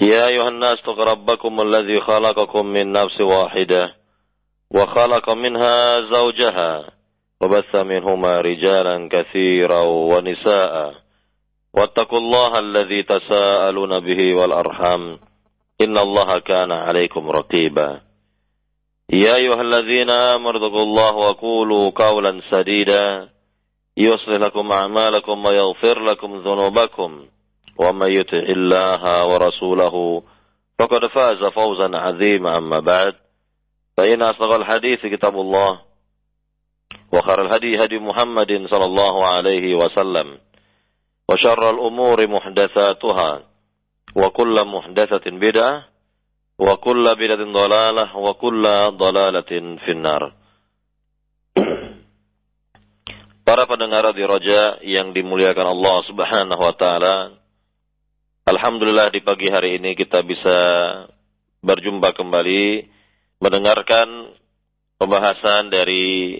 يا أيها الناس اتقوا ربكم الذي خلقكم من نفس واحدة وخلق منها زوجها وبث منهما رجالا كثيرا ونساء. واتقوا الله الذي تساءلون به والأرحام. إن الله كان عليكم رقيبا. يا أيها الذين آمنوا اتقوا الله وقولوا قولا سديدا. يصلح لكم أعمالكم ويغفر لكم ذنوبكم. ومن يطع الله ورسوله فقد فاز فوزا عظيما أما بعد فإن أصدق الحديث كتاب الله وخير الهدي هدي محمد صلى الله عليه وسلم وشر الأمور محدثاتها وكل محدثة بدعة kulla bidatin dalalah wa kulla dalalatin finnar. Para pendengar di Roja yang dimuliakan Allah Subhanahu wa taala. Alhamdulillah di pagi hari ini kita bisa berjumpa kembali mendengarkan pembahasan dari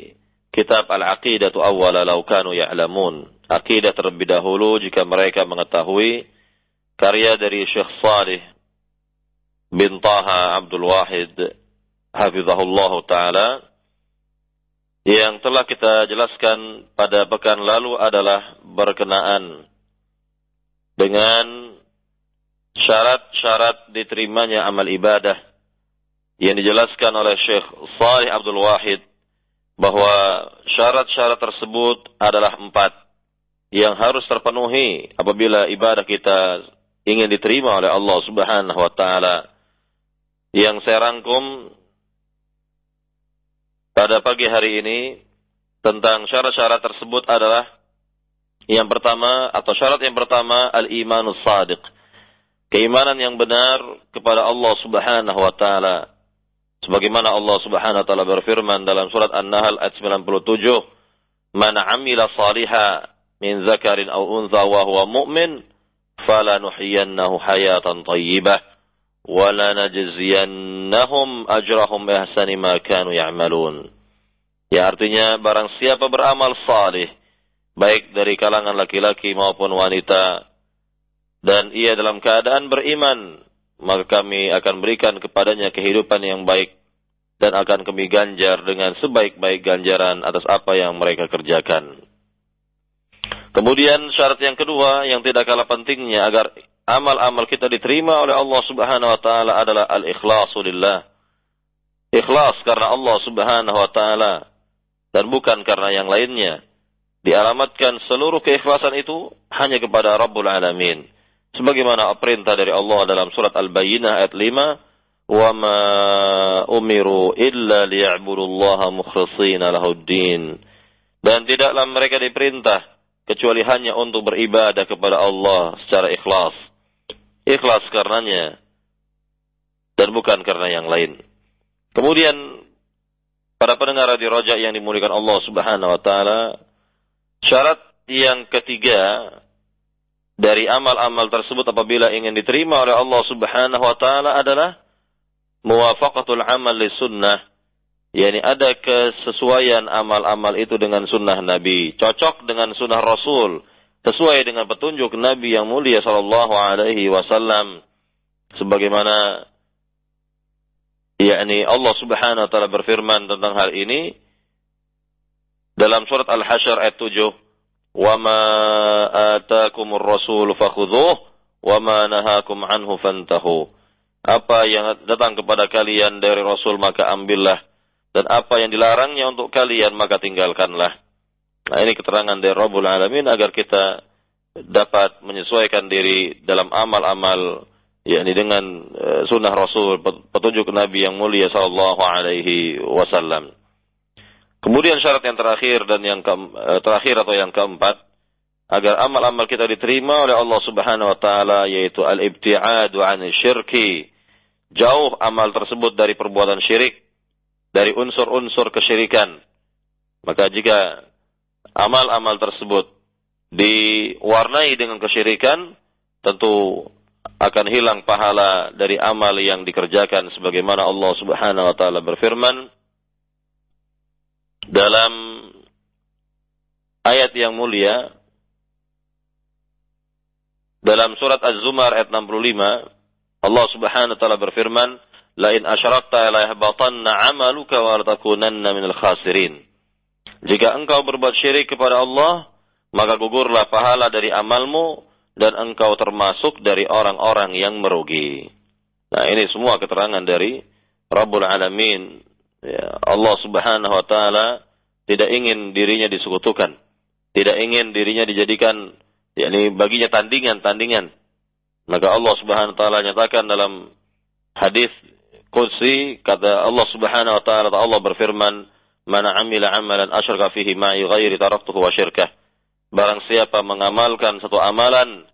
kitab Al-Aqidatu Awwala Law Kanu Ya'lamun. Aqidah terlebih dahulu jika mereka mengetahui karya dari Syekh Salih bin Taha Abdul Wahid hafizahullah taala yang telah kita jelaskan pada pekan lalu adalah berkenaan dengan syarat-syarat diterimanya amal ibadah yang dijelaskan oleh Syekh Salih Abdul Wahid bahwa syarat-syarat tersebut adalah empat yang harus terpenuhi apabila ibadah kita ingin diterima oleh Allah Subhanahu wa taala yang saya rangkum pada pagi hari ini tentang syarat-syarat tersebut adalah yang pertama atau syarat yang pertama al-imanus sadiq keimanan yang benar kepada Allah Subhanahu wa taala. Sebagaimana Allah Subhanahu wa taala berfirman dalam surat An-Nahl ayat 97, "Man 'amila saliha min zakarin aw untha wa huwa mu'min, falanuhyiyannahu hayatan thayyibah wa lanajziyannahum ajrahum bi ahsani ma kanu ya'malun." Ya artinya barang siapa beramal saleh, baik dari kalangan laki-laki maupun wanita dan ia dalam keadaan beriman maka kami akan berikan kepadanya kehidupan yang baik dan akan kami ganjar dengan sebaik-baik ganjaran atas apa yang mereka kerjakan. Kemudian syarat yang kedua yang tidak kalah pentingnya agar amal-amal kita diterima oleh Allah Subhanahu wa taala adalah al-ikhlasu lillah. Ikhlas karena Allah Subhanahu wa taala dan bukan karena yang lainnya. Dialamatkan seluruh keikhlasan itu hanya kepada Rabbul Alamin. Sebagaimana perintah dari Allah dalam surat Al-Bayyinah ayat 5, "Wa ma umiru illa liya'budullaha mukhlishina lahuddin." Dan tidaklah mereka diperintah kecuali hanya untuk beribadah kepada Allah secara ikhlas ikhlas karenanya dan bukan karena yang lain. Kemudian para pendengar di Roja yang dimuliakan Allah Subhanahu wa taala, syarat yang ketiga dari amal-amal tersebut apabila ingin diterima oleh Allah Subhanahu wa taala adalah muwafaqatul amal li sunnah. Yakni ada kesesuaian amal-amal itu dengan sunnah Nabi, cocok dengan sunnah Rasul. Sesuai dengan petunjuk Nabi yang mulia sallallahu alaihi wasallam. Sebagaimana yakni Allah Subhanahu wa taala berfirman tentang hal ini dalam surat Al-Hasyr ayat 7 ataakumur rasul fakhudhuh wa ma nahakum anhu fantahu apa yang datang kepada kalian dari rasul maka ambillah. Dan apa yang dilarangnya untuk kalian maka tinggalkanlah. Nah ini keterangan dari Rabbul Alamin agar kita dapat menyesuaikan diri dalam amal-amal yakni dengan uh, sunnah Rasul petunjuk Nabi yang mulia sallallahu alaihi wasallam. Kemudian syarat yang terakhir dan yang ke, uh, terakhir atau yang keempat agar amal-amal kita diterima oleh Allah Subhanahu wa taala yaitu al-ibtiadu 'an syirki jauh amal tersebut dari perbuatan syirik, dari unsur-unsur kesyirikan. Maka jika amal-amal tersebut diwarnai dengan kesyirikan, tentu akan hilang pahala dari amal yang dikerjakan sebagaimana Allah Subhanahu wa taala berfirman dalam ayat yang mulia dalam surat Az-Zumar ayat 65, Allah Subhanahu wa taala berfirman, "La in asyrakta la yahbatanna 'amaluka wa la takunanna minal khasirin." Jika engkau berbuat syirik kepada Allah, maka gugurlah pahala dari amalmu dan engkau termasuk dari orang-orang yang merugi. Nah, ini semua keterangan dari Rabbul Alamin. Ya, Allah Subhanahu wa taala tidak ingin dirinya disekutukan. Tidak ingin dirinya dijadikan yakni baginya tandingan-tandingan. Maka Allah Subhanahu wa taala nyatakan dalam hadis kursi kata Allah Subhanahu wa taala Allah berfirman, "Man 'amila 'amalan asyraka fihi ma'i ghairi taraktuhu wa syirkah." Barang siapa mengamalkan satu amalan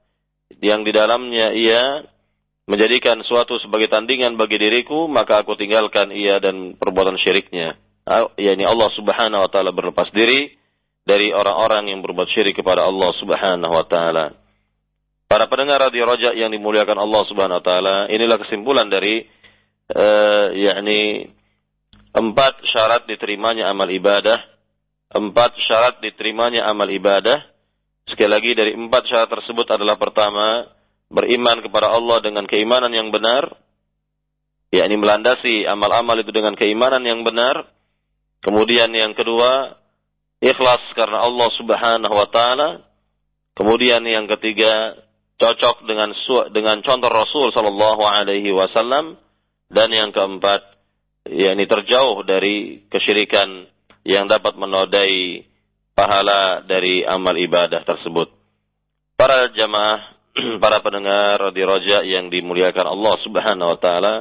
yang di dalamnya ia menjadikan suatu sebagai tandingan bagi diriku, maka aku tinggalkan ia dan perbuatan syiriknya. Yani Allah Subhanahu wa taala berlepas diri dari orang-orang yang berbuat syirik kepada Allah Subhanahu wa taala. Para pendengar radio Raja yang dimuliakan Allah Subhanahu wa taala, inilah kesimpulan dari uh, yakni empat syarat diterimanya amal ibadah, empat syarat diterimanya amal ibadah. Sekali lagi dari empat syarat tersebut adalah pertama, beriman kepada Allah dengan keimanan yang benar, yakni melandasi amal-amal itu dengan keimanan yang benar. Kemudian yang kedua, ikhlas karena Allah Subhanahu wa taala. Kemudian yang ketiga, cocok dengan dengan contoh Rasul sallallahu alaihi wasallam dan yang keempat, yakni terjauh dari kesyirikan yang dapat menodai pahala dari amal ibadah tersebut. Para jamaah, para pendengar di Roja yang dimuliakan Allah Subhanahu wa taala,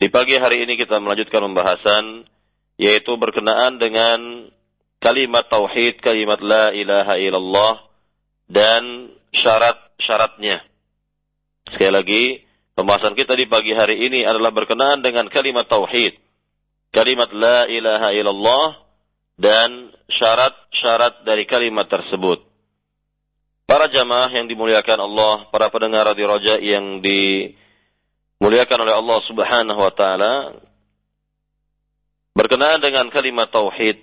di pagi hari ini kita melanjutkan pembahasan yaitu berkenaan dengan kalimat tauhid, kalimat la ilaha illallah dan syarat-syaratnya. Sekali lagi, pembahasan kita di pagi hari ini adalah berkenaan dengan kalimat tauhid, kalimat la ilaha illallah dan syarat-syarat dari kalimat tersebut. Para jamaah yang dimuliakan Allah, para pendengar radio Roja yang dimuliakan oleh Allah Subhanahu wa taala, berkenaan dengan kalimat tauhid,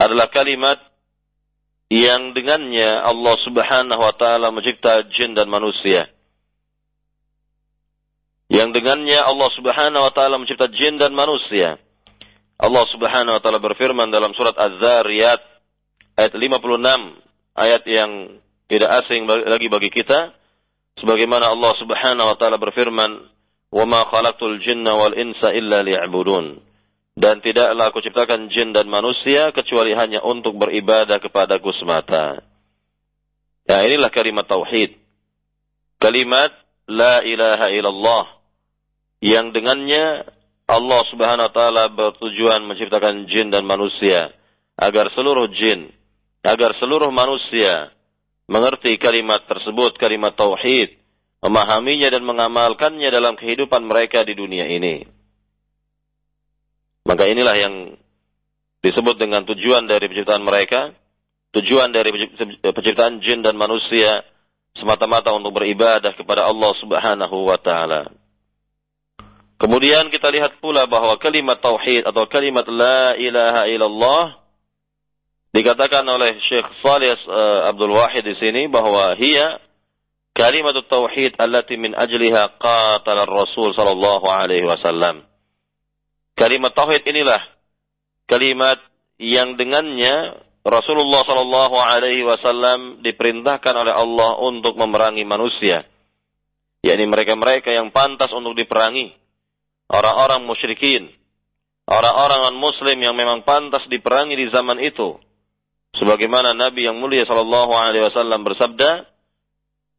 adalah kalimat yang dengannya Allah Subhanahu wa taala mencipta jin dan manusia. Yang dengannya Allah Subhanahu wa taala mencipta jin dan manusia. Allah Subhanahu wa taala berfirman dalam surat Az-Zariyat ayat 56, ayat yang tidak asing lagi bagi kita sebagaimana Allah Subhanahu wa taala berfirman, "Wa ma khalaqtul jinna wal insa illa liya'budun." Dan tidaklah aku ciptakan jin dan manusia kecuali hanya untuk beribadah kepadaku semata. Ya inilah kalimat tauhid. Kalimat la ilaha illallah. Yang dengannya Allah subhanahu wa ta'ala bertujuan menciptakan jin dan manusia. Agar seluruh jin, agar seluruh manusia mengerti kalimat tersebut, kalimat tauhid. Memahaminya dan mengamalkannya dalam kehidupan mereka di dunia ini. Maka inilah yang disebut dengan tujuan dari penciptaan mereka, tujuan dari penciptaan jin dan manusia semata-mata untuk beribadah kepada Allah Subhanahu wa taala. Kemudian kita lihat pula bahwa kalimat tauhid atau kalimat la ilaha illallah dikatakan oleh Syekh Salih uh, Abdul Wahid di sini bahwa hiya kalimat tauhid allati min ajliha qatala Rasul sallallahu alaihi wasallam. Kalimat tauhid inilah kalimat yang dengannya Rasulullah Shallallahu Alaihi Wasallam diperintahkan oleh Allah untuk memerangi manusia, yakni mereka-mereka yang pantas untuk diperangi, orang-orang musyrikin, orang-orang non Muslim yang memang pantas diperangi di zaman itu, Sebagaimana Nabi yang mulia sallallahu alaihi wasallam bersabda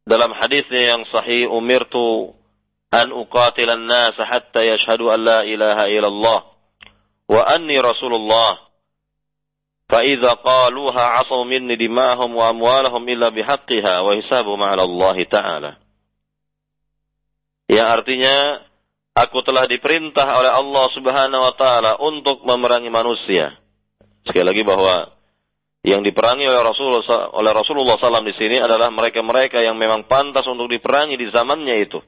dalam hadisnya yang sahih umirtu an uqatil an-nas hatta yashhadu an la ilaha illallah wa anni rasulullah. Fa idza qaluha asaw minni dimahum wa amwalahum illa bihaqqiha wa hisabu 'ala Allah ta'ala. Yang artinya aku telah diperintah oleh Allah Subhanahu wa taala untuk memerangi manusia. Sekali lagi bahwa yang diperangi oleh Rasulullah oleh Rasulullah SAW di sini adalah mereka-mereka yang memang pantas untuk diperangi di zamannya itu.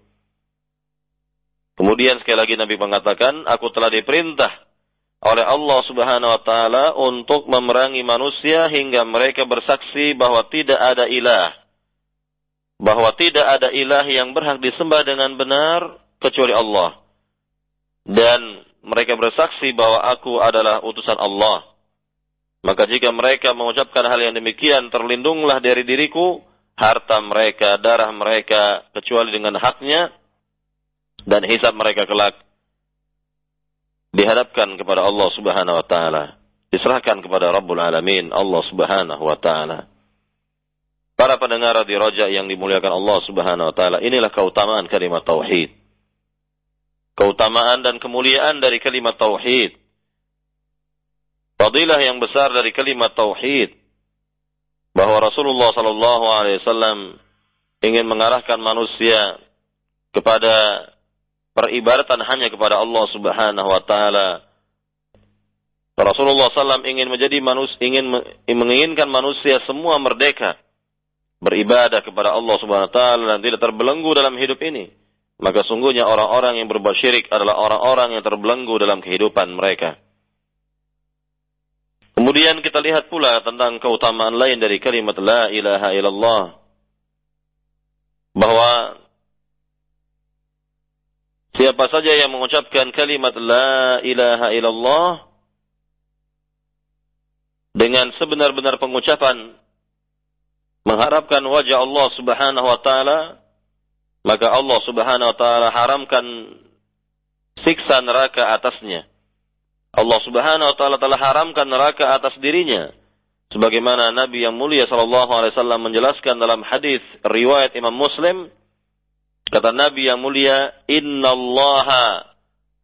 Kemudian sekali lagi Nabi mengatakan, aku telah diperintah oleh Allah Subhanahu wa taala untuk memerangi manusia hingga mereka bersaksi bahwa tidak ada ilah. Bahwa tidak ada ilah yang berhak disembah dengan benar kecuali Allah. Dan mereka bersaksi bahwa aku adalah utusan Allah maka jika mereka mengucapkan hal yang demikian terlindunglah dari diriku harta mereka darah mereka kecuali dengan haknya dan hisab mereka kelak dihadapkan kepada Allah Subhanahu wa taala, diserahkan kepada Rabbul Alamin, Allah Subhanahu wa taala. Para pendengar di Raja yang dimuliakan Allah Subhanahu wa taala, inilah keutamaan kalimat tauhid. Keutamaan dan kemuliaan dari kalimat tauhid. Fadilah yang besar dari kalimat tauhid bahwa Rasulullah sallallahu alaihi wasallam ingin mengarahkan manusia kepada peribadatan hanya kepada Allah Subhanahu wa taala. Rasulullah SAW ingin menjadi manusia, ingin menginginkan manusia semua merdeka beribadah kepada Allah Subhanahu wa taala dan tidak terbelenggu dalam hidup ini. Maka sungguhnya orang-orang yang berbuat syirik adalah orang-orang yang terbelenggu dalam kehidupan mereka. Kemudian kita lihat pula tentang keutamaan lain dari kalimat la ilaha illallah. Bahwa Siapa saja yang mengucapkan kalimat la ilaha illallah dengan sebenar-benar pengucapan mengharapkan wajah Allah Subhanahu wa taala maka Allah Subhanahu wa taala haramkan siksa neraka atasnya. Allah Subhanahu wa taala telah haramkan neraka atas dirinya sebagaimana Nabi yang mulia sallallahu alaihi wasallam menjelaskan dalam hadis riwayat Imam Muslim Kata Nabi yang mulia, Inna Allah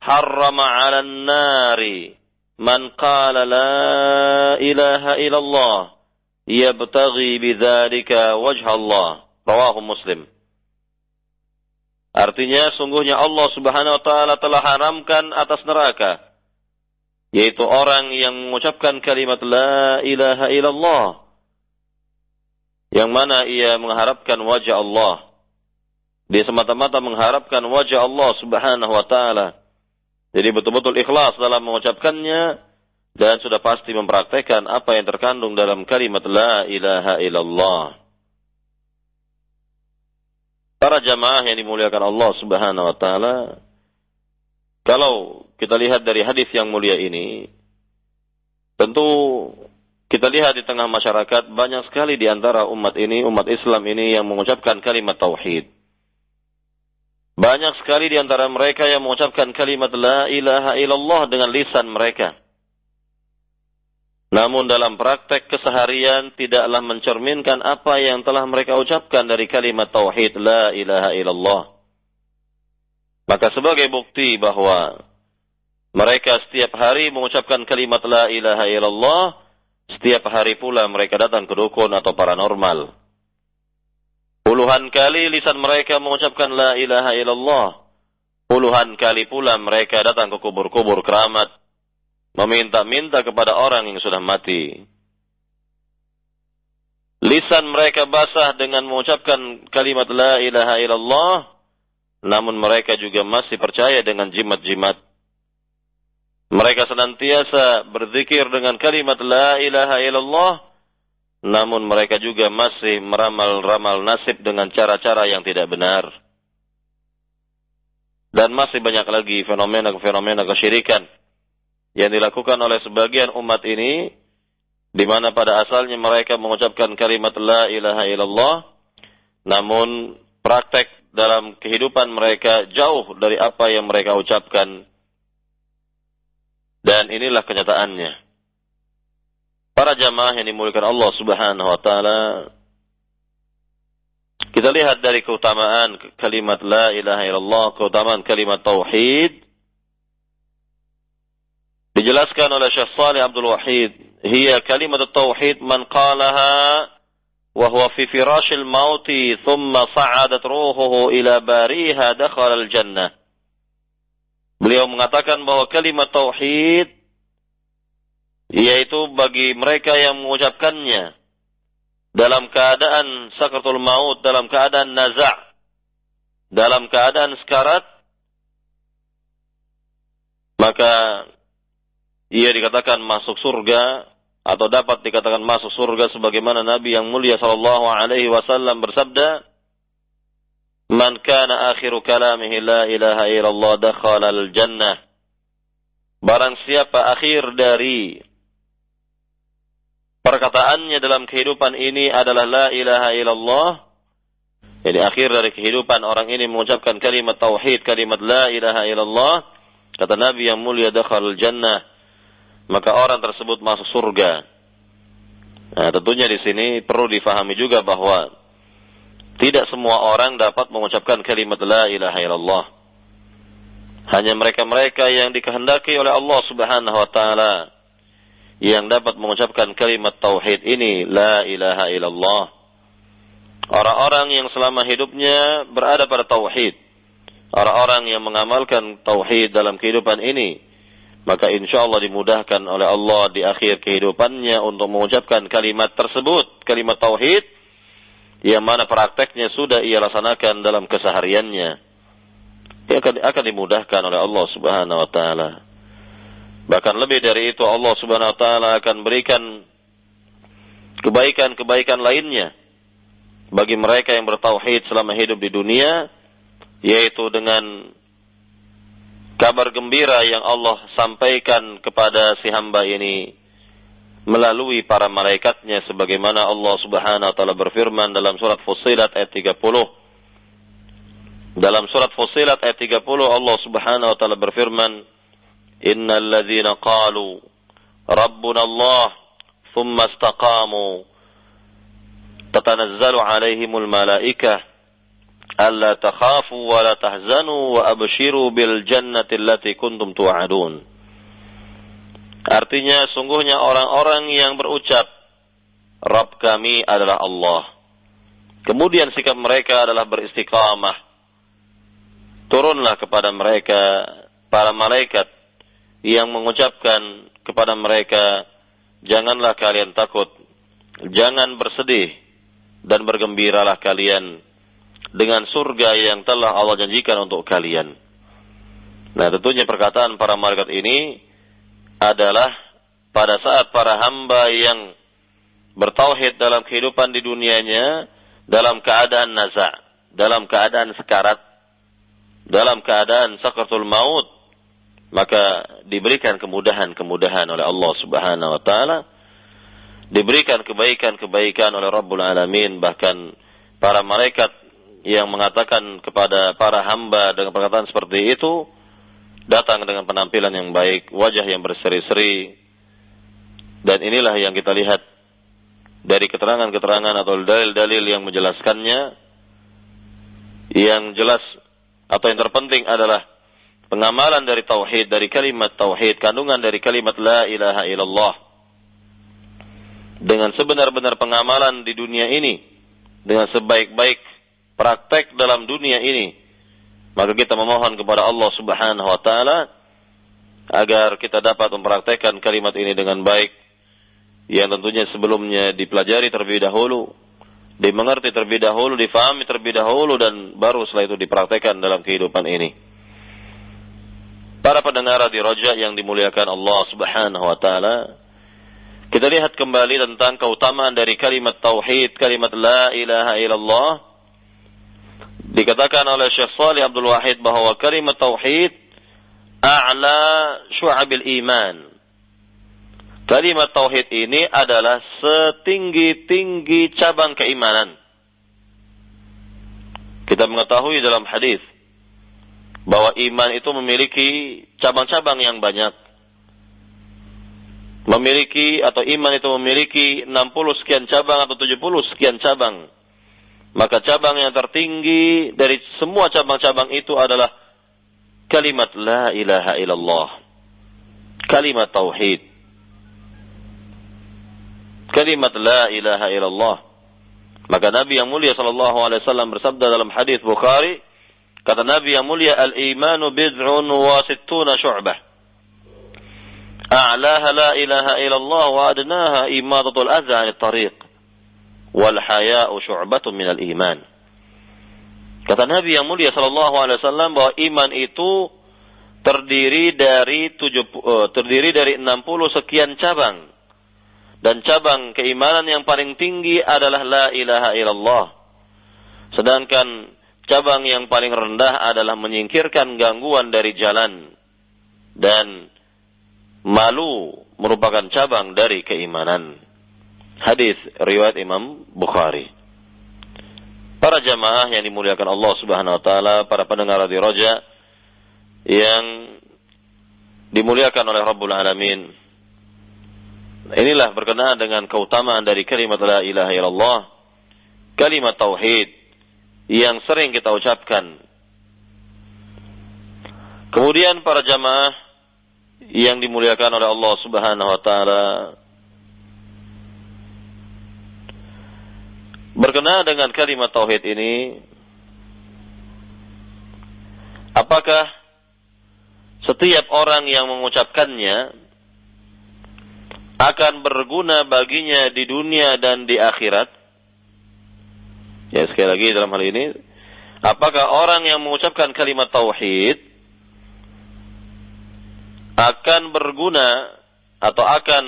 harrama ala nari man qala la ilaha illallah yabtaghi bidzalika wajha Allah. Rawahu Muslim. Artinya sungguhnya Allah Subhanahu wa taala telah haramkan atas neraka yaitu orang yang mengucapkan kalimat la ilaha illallah yang mana ia mengharapkan wajah Allah dia semata-mata mengharapkan wajah Allah Subhanahu wa taala. Jadi betul-betul ikhlas dalam mengucapkannya dan sudah pasti mempraktekkan apa yang terkandung dalam kalimat la ilaha illallah. Para jamaah yang dimuliakan Allah Subhanahu wa taala, kalau kita lihat dari hadis yang mulia ini, tentu kita lihat di tengah masyarakat banyak sekali di antara umat ini, umat Islam ini yang mengucapkan kalimat tauhid. Banyak sekali di antara mereka yang mengucapkan kalimat la ilaha illallah dengan lisan mereka. Namun dalam praktek keseharian tidaklah mencerminkan apa yang telah mereka ucapkan dari kalimat tauhid la ilaha illallah. Maka sebagai bukti bahwa mereka setiap hari mengucapkan kalimat la ilaha illallah, setiap hari pula mereka datang ke dukun atau paranormal Puluhan kali lisan mereka mengucapkan la ilaha illallah. Puluhan kali pula mereka datang ke kubur-kubur keramat. Meminta-minta kepada orang yang sudah mati. Lisan mereka basah dengan mengucapkan kalimat la ilaha illallah. Namun mereka juga masih percaya dengan jimat-jimat. Mereka senantiasa berzikir dengan kalimat la ilaha illallah namun mereka juga masih meramal-ramal nasib dengan cara-cara yang tidak benar. Dan masih banyak lagi fenomena-fenomena kesyirikan yang dilakukan oleh sebagian umat ini di mana pada asalnya mereka mengucapkan kalimat la ilaha illallah namun praktek dalam kehidupan mereka jauh dari apa yang mereka ucapkan dan inilah kenyataannya. Para jamaah yang dimuliakan Allah Subhanahu wa taala kita lihat dari keutamaan kalimat la ilaha illallah, keutamaan kalimat tauhid. Dijelaskan oleh Syekh Saleh Abdul Wahid, "Hiya kalimat tauhid man qalaha wa fi firashil mauti thumma sa'adat ruhuhu ila bariha dakhala al-jannah." Beliau mengatakan bahwa kalimat tauhid yaitu bagi mereka yang mengucapkannya dalam keadaan sakratul maut, dalam keadaan naza', dalam keadaan sekarat, maka ia dikatakan masuk surga atau dapat dikatakan masuk surga sebagaimana Nabi yang mulia sallallahu alaihi wasallam bersabda Man kana akhiru kalamihi la ilaha illallah dakhala al-jannah Barang siapa akhir dari perkataannya dalam kehidupan ini adalah la ilaha illallah jadi akhir dari kehidupan orang ini mengucapkan kalimat tauhid, kalimat la ilaha illallah, kata Nabi yang mulia dakhalul jannah maka orang tersebut masuk surga. Nah, tentunya di sini perlu difahami juga bahwa tidak semua orang dapat mengucapkan kalimat la ilaha illallah. Hanya mereka-mereka yang dikehendaki oleh Allah Subhanahu wa taala yang dapat mengucapkan kalimat tauhid ini la ilaha illallah. Orang-orang yang selama hidupnya berada pada tauhid. Orang-orang yang mengamalkan tauhid dalam kehidupan ini maka insya Allah dimudahkan oleh Allah di akhir kehidupannya untuk mengucapkan kalimat tersebut, kalimat tauhid, yang mana prakteknya sudah ia laksanakan dalam kesehariannya. Ia akan, akan dimudahkan oleh Allah Subhanahu wa taala. Bahkan lebih dari itu Allah Subhanahu wa taala akan berikan kebaikan-kebaikan lainnya bagi mereka yang bertauhid selama hidup di dunia yaitu dengan kabar gembira yang Allah sampaikan kepada si hamba ini melalui para malaikatnya sebagaimana Allah Subhanahu wa taala berfirman dalam surat Fussilat ayat 30 dalam surat Fussilat ayat 30 Allah Subhanahu wa taala berfirman innal ladzina qalu rabbuna Allah thumma istaqamu tatanazzalu alaihimul malaikah alla takhafu wa la tahzanu wa abshiru bil jannati allati kuntum tu'adun. Artinya sungguhnya orang-orang yang berucap Rabb kami adalah Allah. Kemudian sikap mereka adalah beristiqamah. Turunlah kepada mereka para malaikat yang mengucapkan kepada mereka, janganlah kalian takut, jangan bersedih dan bergembiralah kalian dengan surga yang telah Allah janjikan untuk kalian. Nah, tentunya perkataan para malaikat ini adalah pada saat para hamba yang bertauhid dalam kehidupan di dunianya dalam keadaan naza, dalam keadaan sekarat, dalam keadaan sakratul maut, maka diberikan kemudahan-kemudahan oleh Allah Subhanahu wa taala, diberikan kebaikan-kebaikan oleh Rabbul Alamin, bahkan para malaikat yang mengatakan kepada para hamba dengan perkataan seperti itu datang dengan penampilan yang baik, wajah yang berseri-seri. Dan inilah yang kita lihat dari keterangan-keterangan atau dalil-dalil yang menjelaskannya. Yang jelas atau yang terpenting adalah pengamalan dari tauhid, dari kalimat tauhid, kandungan dari kalimat la ilaha illallah. Dengan sebenar-benar pengamalan di dunia ini, dengan sebaik-baik praktek dalam dunia ini. Maka kita memohon kepada Allah Subhanahu wa taala agar kita dapat mempraktekkan kalimat ini dengan baik yang tentunya sebelumnya dipelajari terlebih dahulu, dimengerti terlebih dahulu, difahami terlebih dahulu dan baru setelah itu dipraktekkan dalam kehidupan ini. Para pendengar di Roja yang dimuliakan Allah Subhanahu wa taala, kita lihat kembali tentang keutamaan dari kalimat tauhid, kalimat la ilaha illallah Dikatakan oleh Syekh Salih Abdul Wahid bahwa kalimat tauhid a'la syu'abil iman. Kalimat tauhid ini adalah setinggi-tinggi cabang keimanan. Kita mengetahui dalam hadis bahwa iman itu memiliki cabang-cabang yang banyak. Memiliki atau iman itu memiliki 60 sekian cabang atau 70 sekian cabang. Maka cabang yang tertinggi dari semua cabang-cabang itu adalah kalimat la ilaha illallah. Kalimat tauhid. Kalimat la ilaha illallah. Maka Nabi yang mulia sallallahu alaihi wasallam bersabda dalam hadis Bukhari, kata Nabi yang mulia al-imanu bid'un wa sittuna syu'bah. A'laha la ilaha illallah wa adnaha imadatul adza 'anil tariq. Wal haya'u syu'batun minal iman. Kata Nabi yang mulia sallallahu alaihi wasallam bahwa iman itu terdiri dari tujuh, uh, terdiri dari 60 sekian cabang dan cabang keimanan yang paling tinggi adalah la ilaha illallah. Sedangkan cabang yang paling rendah adalah menyingkirkan gangguan dari jalan dan malu merupakan cabang dari keimanan. Hadis riwayat Imam Bukhari. Para jamaah yang dimuliakan Allah Subhanahu wa taala, para pendengar di Roja yang dimuliakan oleh Rabbul Alamin. Inilah berkenaan dengan keutamaan dari kalimat la ilaha illallah, kalimat tauhid yang sering kita ucapkan. Kemudian para jamaah yang dimuliakan oleh Allah Subhanahu wa taala berkenaan dengan kalimat tauhid ini apakah setiap orang yang mengucapkannya akan berguna baginya di dunia dan di akhirat. Ya sekali lagi dalam hal ini, apakah orang yang mengucapkan kalimat tauhid akan berguna atau akan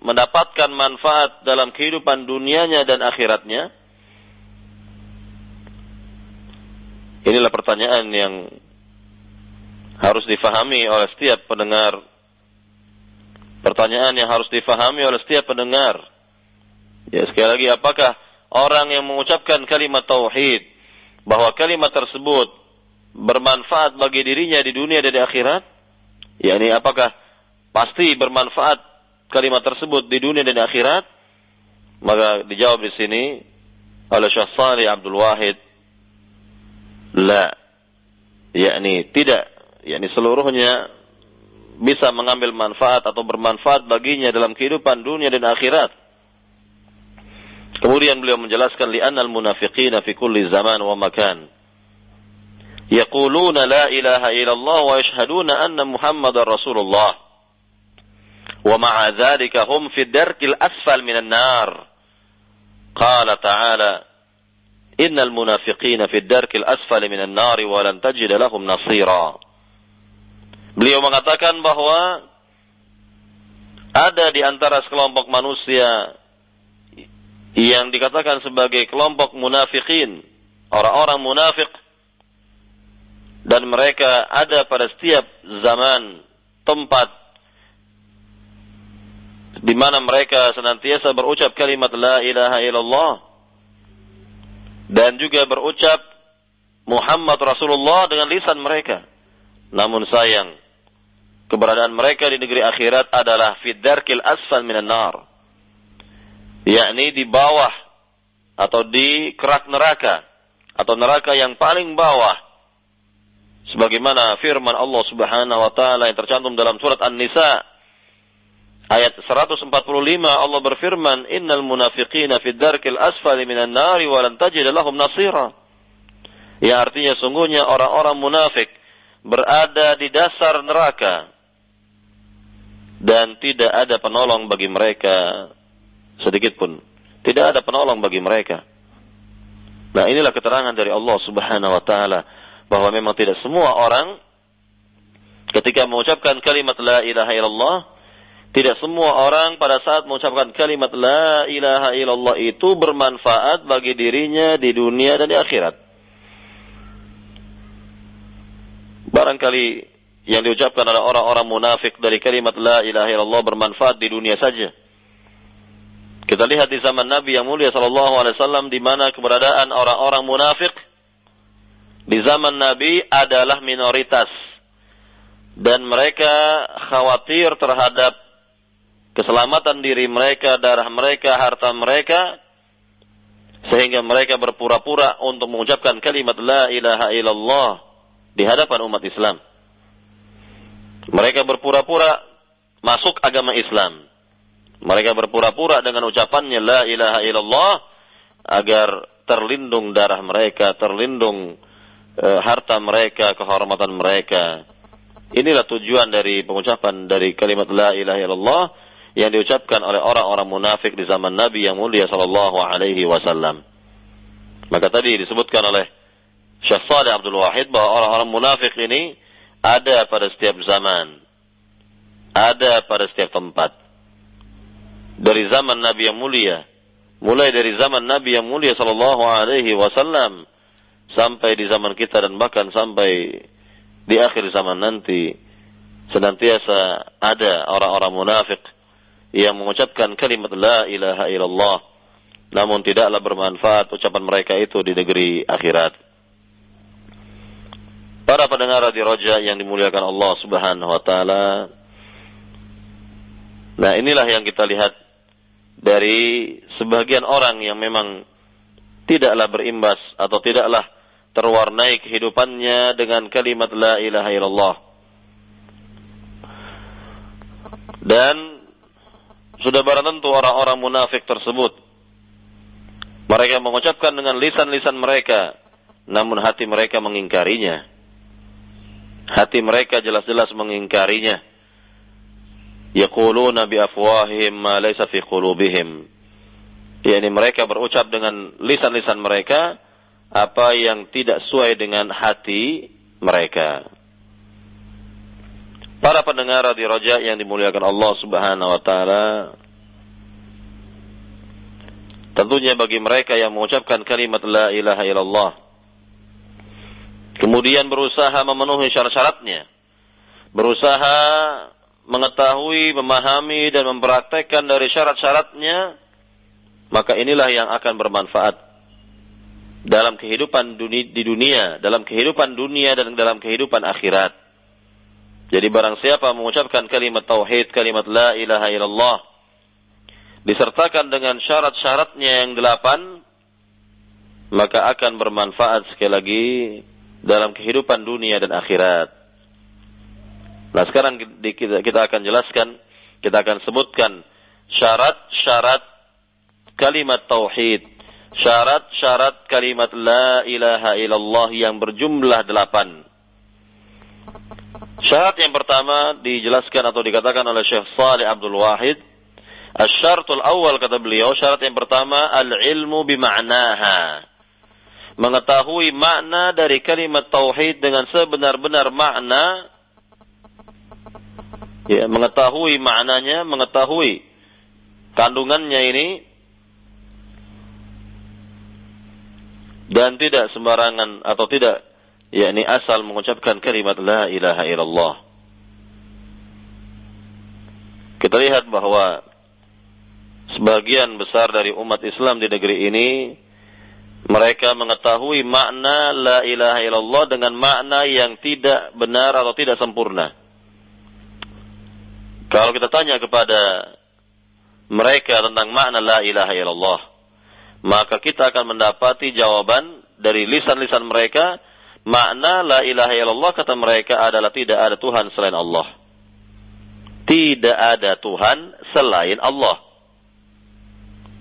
mendapatkan manfaat dalam kehidupan dunianya dan akhiratnya? Inilah pertanyaan yang harus difahami oleh setiap pendengar Pertanyaan yang harus difahami oleh setiap pendengar. Ya, sekali lagi, apakah orang yang mengucapkan kalimat tauhid bahwa kalimat tersebut bermanfaat bagi dirinya di dunia dan di akhirat? Ya, ini apakah pasti bermanfaat kalimat tersebut di dunia dan di akhirat? Maka dijawab di sini oleh Syekh Abdul Wahid, la, yakni tidak, yakni seluruhnya bisa mengambil manfaat atau bermanfaat baginya dalam kehidupan dunia dan akhirat. Kemudian beliau menjelaskan li'annal munafiqina fi kulli zaman wa makan. Yaquluna la ilaha illallah wa yashhaduna anna Muhammadar Rasulullah. Wa ma'a dhalika hum fi darkil asfal minan nar. Qala ta'ala Innal munafiqina fi darkil asfal minan nar wa lan lahum nasira. Beliau mengatakan bahwa ada di antara sekelompok manusia yang dikatakan sebagai kelompok munafikin, orang-orang munafik dan mereka ada pada setiap zaman, tempat di mana mereka senantiasa berucap kalimat la ilaha illallah dan juga berucap Muhammad Rasulullah dengan lisan mereka. Namun sayang, keberadaan mereka di negeri akhirat adalah fidarkil asfal minan nar. Yakni di bawah atau di kerak neraka atau neraka yang paling bawah. Sebagaimana firman Allah Subhanahu wa taala yang tercantum dalam surat An-Nisa ayat 145 Allah berfirman innal munafiqina fid darkil asfali minan nari wa lan tajid lahum nasira. Ya artinya sungguhnya orang-orang munafik berada di dasar neraka dan tidak ada penolong bagi mereka sedikit pun. Tidak ada penolong bagi mereka. Nah, inilah keterangan dari Allah Subhanahu wa taala bahwa memang tidak semua orang ketika mengucapkan kalimat la ilaha illallah tidak semua orang pada saat mengucapkan kalimat la ilaha illallah itu bermanfaat bagi dirinya di dunia dan di akhirat. Barangkali yang diucapkan oleh orang-orang munafik dari kalimat la ilaha illallah bermanfaat di dunia saja. Kita lihat di zaman Nabi yang mulia sallallahu alaihi wasallam di mana keberadaan orang-orang munafik di zaman Nabi adalah minoritas dan mereka khawatir terhadap keselamatan diri mereka, darah mereka, harta mereka sehingga mereka berpura-pura untuk mengucapkan kalimat la ilaha illallah di hadapan umat Islam. Mereka berpura-pura masuk agama Islam. Mereka berpura-pura dengan ucapannya la ilaha illallah agar terlindung darah mereka, terlindung e, harta mereka, kehormatan mereka. Inilah tujuan dari pengucapan dari kalimat la ilaha illallah yang diucapkan oleh orang-orang munafik di zaman Nabi yang mulia sallallahu alaihi wasallam. Maka tadi disebutkan oleh Syekh Saleh Abdul Wahid bahwa orang-orang munafik ini ada pada setiap zaman. Ada pada setiap tempat. Dari zaman Nabi yang mulia mulai dari zaman Nabi yang mulia sallallahu alaihi wasallam sampai di zaman kita dan bahkan sampai di akhir zaman nanti senantiasa ada orang-orang munafik yang mengucapkan kalimat la ilaha illallah namun tidaklah bermanfaat ucapan mereka itu di negeri akhirat. Para pendengar di Roja yang dimuliakan Allah Subhanahu wa taala. Nah, inilah yang kita lihat dari sebagian orang yang memang tidaklah berimbas atau tidaklah terwarnai kehidupannya dengan kalimat la ilaha illallah. Dan sudah barang tentu orang-orang munafik tersebut mereka mengucapkan dengan lisan-lisan mereka namun hati mereka mengingkarinya. Hati mereka jelas-jelas mengingkarinya yaquluna bi afwahihim ma laysa fi qulubihim. Yani mereka berucap dengan lisan-lisan mereka apa yang tidak sesuai dengan hati mereka. Para pendengar di Raja yang dimuliakan Allah Subhanahu wa taala, tentunya bagi mereka yang mengucapkan kalimat la ilaha illallah kemudian berusaha memenuhi syarat-syaratnya, berusaha mengetahui, memahami dan mempraktekkan dari syarat-syaratnya, maka inilah yang akan bermanfaat dalam kehidupan dunia, di dunia, dalam kehidupan dunia dan dalam kehidupan akhirat. Jadi barang siapa mengucapkan kalimat tauhid, kalimat la ilaha illallah, disertakan dengan syarat-syaratnya yang delapan, maka akan bermanfaat sekali lagi dalam kehidupan dunia dan akhirat. Nah sekarang kita akan jelaskan, kita akan sebutkan syarat-syarat kalimat tauhid, syarat-syarat kalimat la ilaha illallah yang berjumlah delapan. Syarat yang pertama dijelaskan atau dikatakan oleh Syekh Salih Abdul Wahid. Asyaratul awal kata beliau, syarat yang pertama al-ilmu bima'naha. Mengetahui makna dari kalimat tauhid dengan sebenar-benar makna ya mengetahui maknanya, mengetahui kandungannya ini dan tidak sembarangan atau tidak yakni asal mengucapkan kalimat la ilaha illallah. Kita lihat bahwa sebagian besar dari umat Islam di negeri ini mereka mengetahui makna la ilaha illallah dengan makna yang tidak benar atau tidak sempurna. Kalau kita tanya kepada mereka tentang makna la ilaha illallah, maka kita akan mendapati jawaban dari lisan-lisan mereka, makna la ilaha illallah kata mereka adalah tidak ada Tuhan selain Allah. Tidak ada Tuhan selain Allah.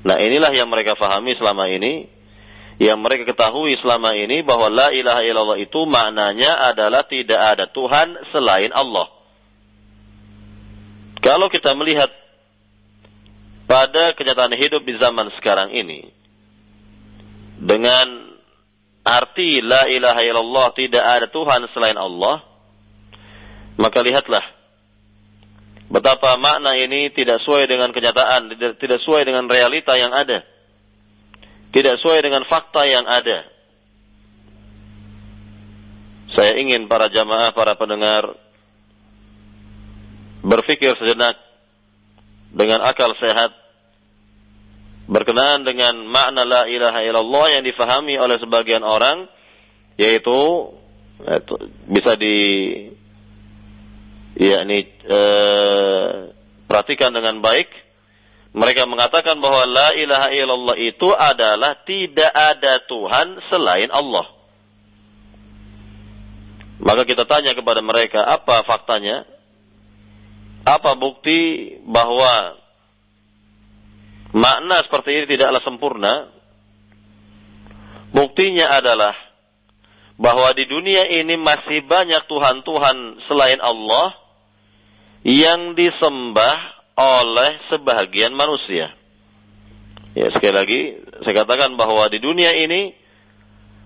Nah inilah yang mereka fahami selama ini, yang mereka ketahui selama ini bahwa la ilaha illallah itu maknanya adalah tidak ada Tuhan selain Allah. Kalau kita melihat pada kenyataan hidup di zaman sekarang ini dengan arti la ilaha illallah tidak ada Tuhan selain Allah. Maka lihatlah. Betapa makna ini tidak sesuai dengan kenyataan tidak sesuai dengan realita yang ada. Tidak sesuai dengan fakta yang ada. Saya ingin para jamaah para pendengar berpikir sejenak dengan akal sehat berkenaan dengan makna la ilaha illallah yang difahami oleh sebagian orang yaitu bisa di ya ini eh, perhatikan dengan baik mereka mengatakan bahwa la ilaha illallah itu adalah tidak ada Tuhan selain Allah. Maka kita tanya kepada mereka, apa faktanya? Apa bukti bahwa makna seperti ini tidaklah sempurna? Buktinya adalah bahwa di dunia ini masih banyak Tuhan-Tuhan selain Allah yang disembah oleh sebahagian manusia. Ya, sekali lagi saya katakan bahwa di dunia ini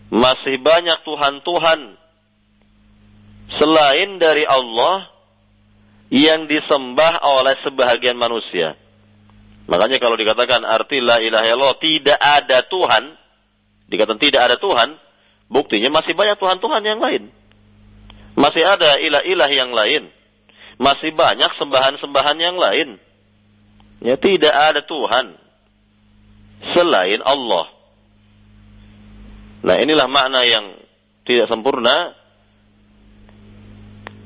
masih banyak Tuhan-Tuhan selain dari Allah yang disembah oleh sebahagian manusia. Makanya kalau dikatakan arti la ilaha illallah tidak ada Tuhan, dikatakan tidak ada Tuhan, buktinya masih banyak Tuhan-Tuhan yang lain. Masih ada ilah-ilah yang lain. Masih banyak sembahan-sembahan yang lain. Ya tidak ada Tuhan selain Allah. Nah inilah makna yang tidak sempurna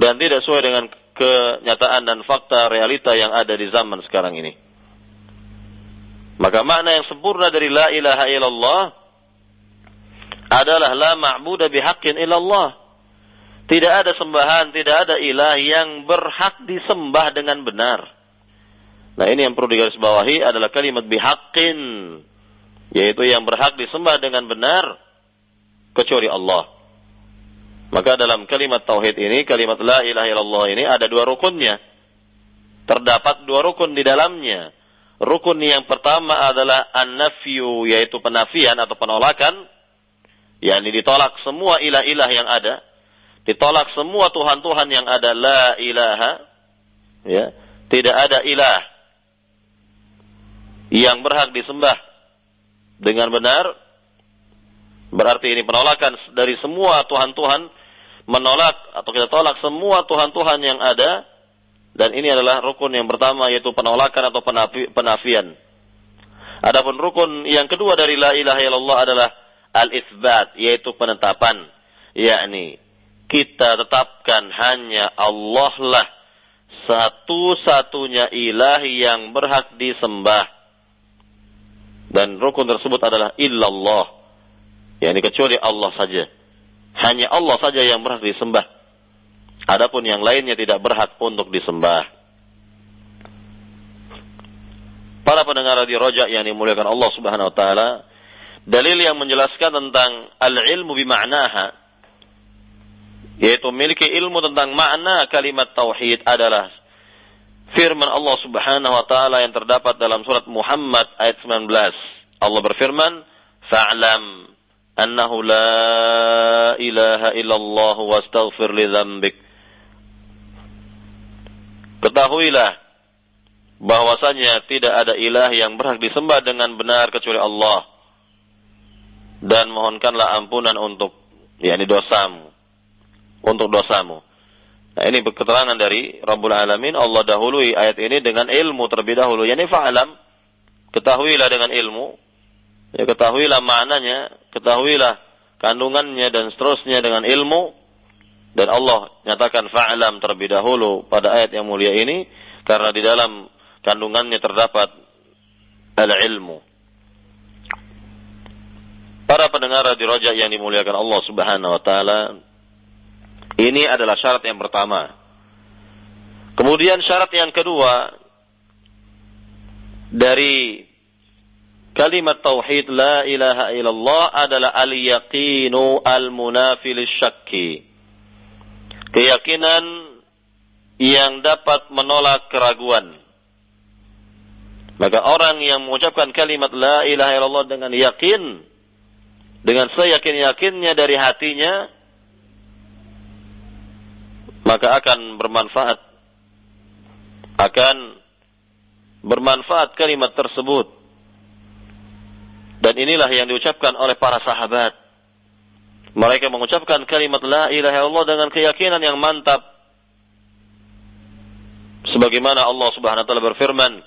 dan tidak sesuai dengan kenyataan dan fakta realita yang ada di zaman sekarang ini. Maka makna yang sempurna dari la ilaha illallah adalah la ma'budu bihaqqin illallah. Tidak ada sembahan, tidak ada ilah yang berhak disembah dengan benar. Nah ini yang perlu digarisbawahi adalah kalimat bihaqqin. Yaitu yang berhak disembah dengan benar. Kecuali Allah. Maka dalam kalimat tauhid ini, kalimat la ilaha illallah ini ada dua rukunnya. Terdapat dua rukun di dalamnya. Rukun yang pertama adalah an-nafyu, yaitu penafian atau penolakan. yakni ditolak semua ilah-ilah yang ada. Ditolak semua tuhan-tuhan yang ada. La ilaha ya. Tidak ada ilah yang berhak disembah. Dengan benar berarti ini penolakan dari semua tuhan-tuhan. Menolak atau kita tolak semua tuhan-tuhan yang ada dan ini adalah rukun yang pertama yaitu penolakan atau penafi, penafian. Adapun rukun yang kedua dari la ilaha illallah adalah al-itsbat yaitu penetapan yakni kita tetapkan hanya Allah lah satu-satunya ilah yang berhak disembah. Dan rukun tersebut adalah illallah. Yani kecuali Allah saja. Hanya Allah saja yang berhak disembah. Adapun yang lainnya tidak berhak untuk disembah. Para pendengar di rojak yang dimuliakan Allah Subhanahu wa taala, dalil yang menjelaskan tentang al-ilmu bima'naha yaitu memiliki ilmu tentang makna kalimat tauhid adalah firman Allah Subhanahu wa taala yang terdapat dalam surat Muhammad ayat 19. Allah berfirman, "Fa'lam annahu la ilaha illallah wastaghfir li dzambik." Ketahuilah bahwasanya tidak ada ilah yang berhak disembah dengan benar kecuali Allah. Dan mohonkanlah ampunan untuk yakni dosamu untuk dosamu. Nah, ini keterangan dari Rabbul Alamin. Allah dahului ayat ini dengan ilmu terlebih dahulu. Yani fa'alam. Ketahuilah dengan ilmu. Ya, ketahuilah maknanya. Ketahuilah kandungannya dan seterusnya dengan ilmu. Dan Allah nyatakan fa'alam terlebih dahulu pada ayat yang mulia ini. Karena di dalam kandungannya terdapat al-ilmu. Para pendengar di rojak yang dimuliakan Allah subhanahu wa ta'ala. Ini adalah syarat yang pertama. Kemudian syarat yang kedua dari kalimat tauhid la ilaha illallah adalah al-yaqinu al-munafil syakki. Keyakinan yang dapat menolak keraguan. Maka orang yang mengucapkan kalimat la ilaha illallah dengan yakin, dengan seyakin-yakinnya dari hatinya, maka akan bermanfaat. Akan bermanfaat kalimat tersebut. Dan inilah yang diucapkan oleh para sahabat mereka mengucapkan kalimat la ilaha illallah dengan keyakinan yang mantap. Sebagaimana Allah Subhanahu wa taala berfirman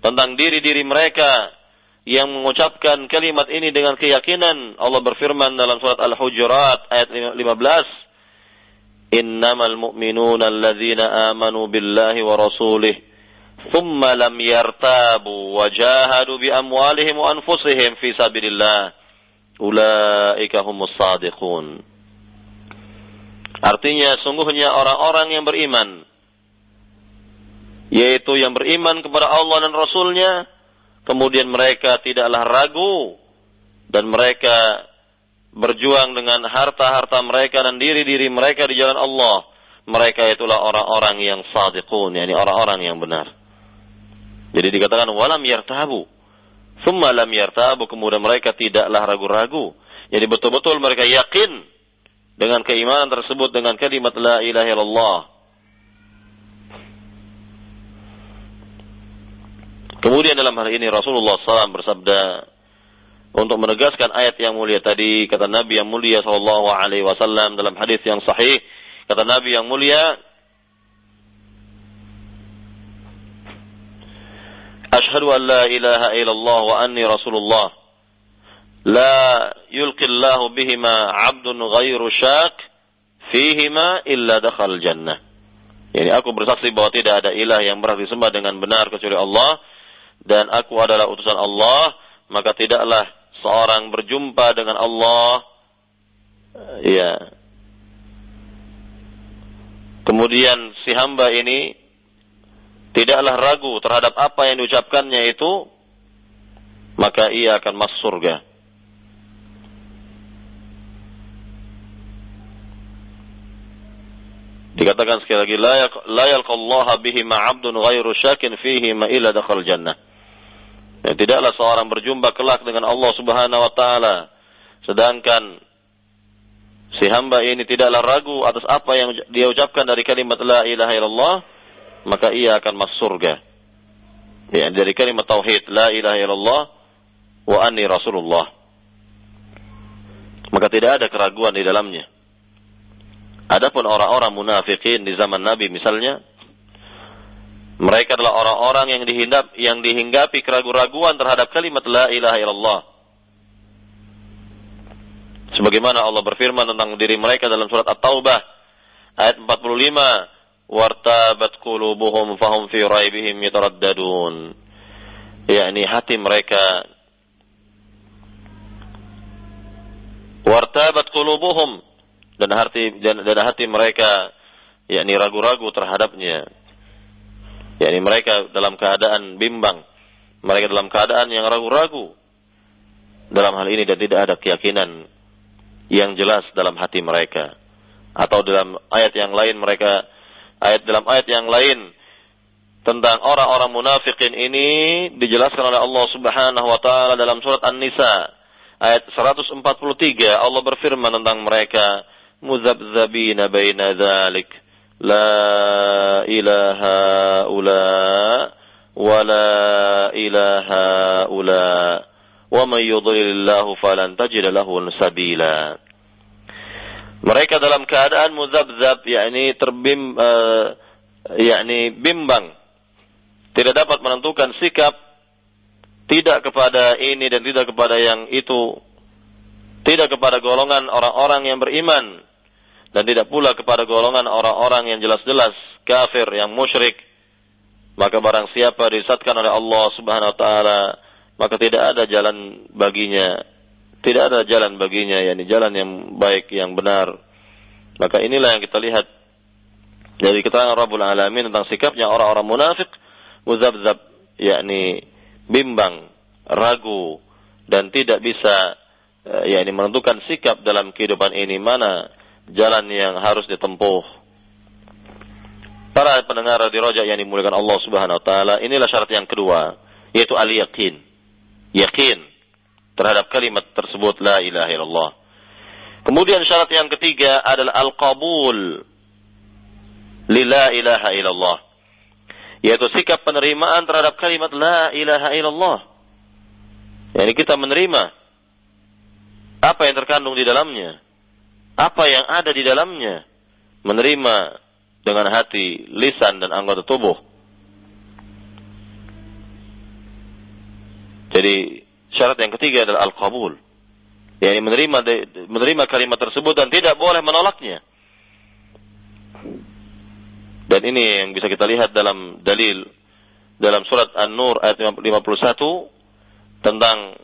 tentang diri-diri mereka yang mengucapkan kalimat ini dengan keyakinan. Allah berfirman dalam surat Al-Hujurat ayat 15. Innamal mu'minuna alladhina amanu billahi wa rasulih thumma lam yartabu wa jahadu bi amwalihim wa anfusihim fi sabirillah ulaika humus sadiqun. Artinya sungguhnya orang-orang yang beriman yaitu yang beriman kepada Allah dan Rasulnya, kemudian mereka tidaklah ragu dan mereka berjuang dengan harta-harta mereka dan diri-diri mereka di jalan Allah. Mereka itulah orang-orang yang sadiqun, Yaitu orang-orang yang benar. Jadi dikatakan walam yartabu. Summa lam yartabu, kemudian mereka tidaklah ragu-ragu. Jadi betul-betul mereka yakin dengan keimanan tersebut dengan kalimat la ilaha illallah. Kemudian dalam hal ini Rasulullah SAW bersabda untuk menegaskan ayat yang mulia tadi kata Nabi yang mulia wasallam dalam hadis yang sahih kata Nabi yang mulia Ashhadu an la ilaha illallah wa anni rasulullah لا يلقي الله بهما عبد غير شاك فيهما إلا دخل الجنة Yani aku bersaksi bahwa tidak ada ilah yang berhak disembah dengan benar kecuali Allah dan aku adalah utusan Allah, maka tidaklah seorang berjumpa dengan Allah ya. Kemudian si hamba ini tidaklah ragu terhadap apa yang diucapkannya itu, maka ia akan masuk surga. Dikatakan sekali lagi, la yalqallaha bihi ma'abdun ghairu syakin fihi ma illa dakhal jannah. Ya, tidaklah seorang berjumpa kelak dengan Allah Subhanahu wa taala sedangkan si hamba ini tidaklah ragu atas apa yang dia ucapkan dari kalimat la ilaha illallah, maka ia akan masuk surga. Ya, dari kalimat tauhid la ilaha illallah wa anni rasulullah. Maka tidak ada keraguan di dalamnya. Adapun orang-orang munafikin di zaman Nabi misalnya, mereka adalah orang-orang yang dihindap yang dihinggapi keraguan-raguan terhadap kalimat la ilaha illallah. Sebagaimana Allah berfirman tentang diri mereka dalam surat At-Taubah ayat 45, "Wartabat qulubuhum fahum fi raibihim yataraddadun." yakni hati mereka wartabat qulubuhum dan hati dan, dan hati mereka yakni ragu-ragu terhadapnya. yakni mereka dalam keadaan bimbang, mereka dalam keadaan yang ragu-ragu dalam hal ini dan tidak ada keyakinan yang jelas dalam hati mereka. Atau dalam ayat yang lain mereka ayat dalam ayat yang lain. Tentang orang-orang munafikin ini dijelaskan oleh Allah Subhanahu wa taala dalam surat An-Nisa ayat 143 Allah berfirman tentang mereka muzabzabina baina dzalik la ilaha ula wa la ilaha ula. Wa may yudlilillahu falan tajid lahu sabila mereka dalam keadaan muzabzab yakni terbim uh, yakni bimbang. Tidak dapat menentukan sikap tidak kepada ini dan tidak kepada yang itu. Tidak kepada golongan orang-orang yang beriman. Dan tidak pula kepada golongan orang-orang yang jelas-jelas kafir yang musyrik. Maka barang siapa disatkan oleh Allah Subhanahu wa taala maka tidak ada jalan baginya tidak ada jalan baginya yakni jalan yang baik yang benar maka inilah yang kita lihat dari keterangan Rabbul Alamin tentang sikapnya orang-orang munafik muzabzab yakni bimbang ragu dan tidak bisa eh, yakni menentukan sikap dalam kehidupan ini mana jalan yang harus ditempuh. Para pendengar di rojak yang dimuliakan Allah Subhanahu wa taala, inilah syarat yang kedua, yaitu al-yaqin. Yakin terhadap kalimat tersebut la ilaha illallah. Kemudian syarat yang ketiga adalah al-qabul lila ilaha illallah. Yaitu sikap penerimaan terhadap kalimat la ilaha illallah. Yani kita menerima apa yang terkandung di dalamnya apa yang ada di dalamnya, menerima dengan hati, lisan dan anggota tubuh. Jadi syarat yang ketiga adalah al-qabul. Yani menerima menerima kalimat tersebut dan tidak boleh menolaknya. Dan ini yang bisa kita lihat dalam dalil dalam surat An-Nur ayat 51 tentang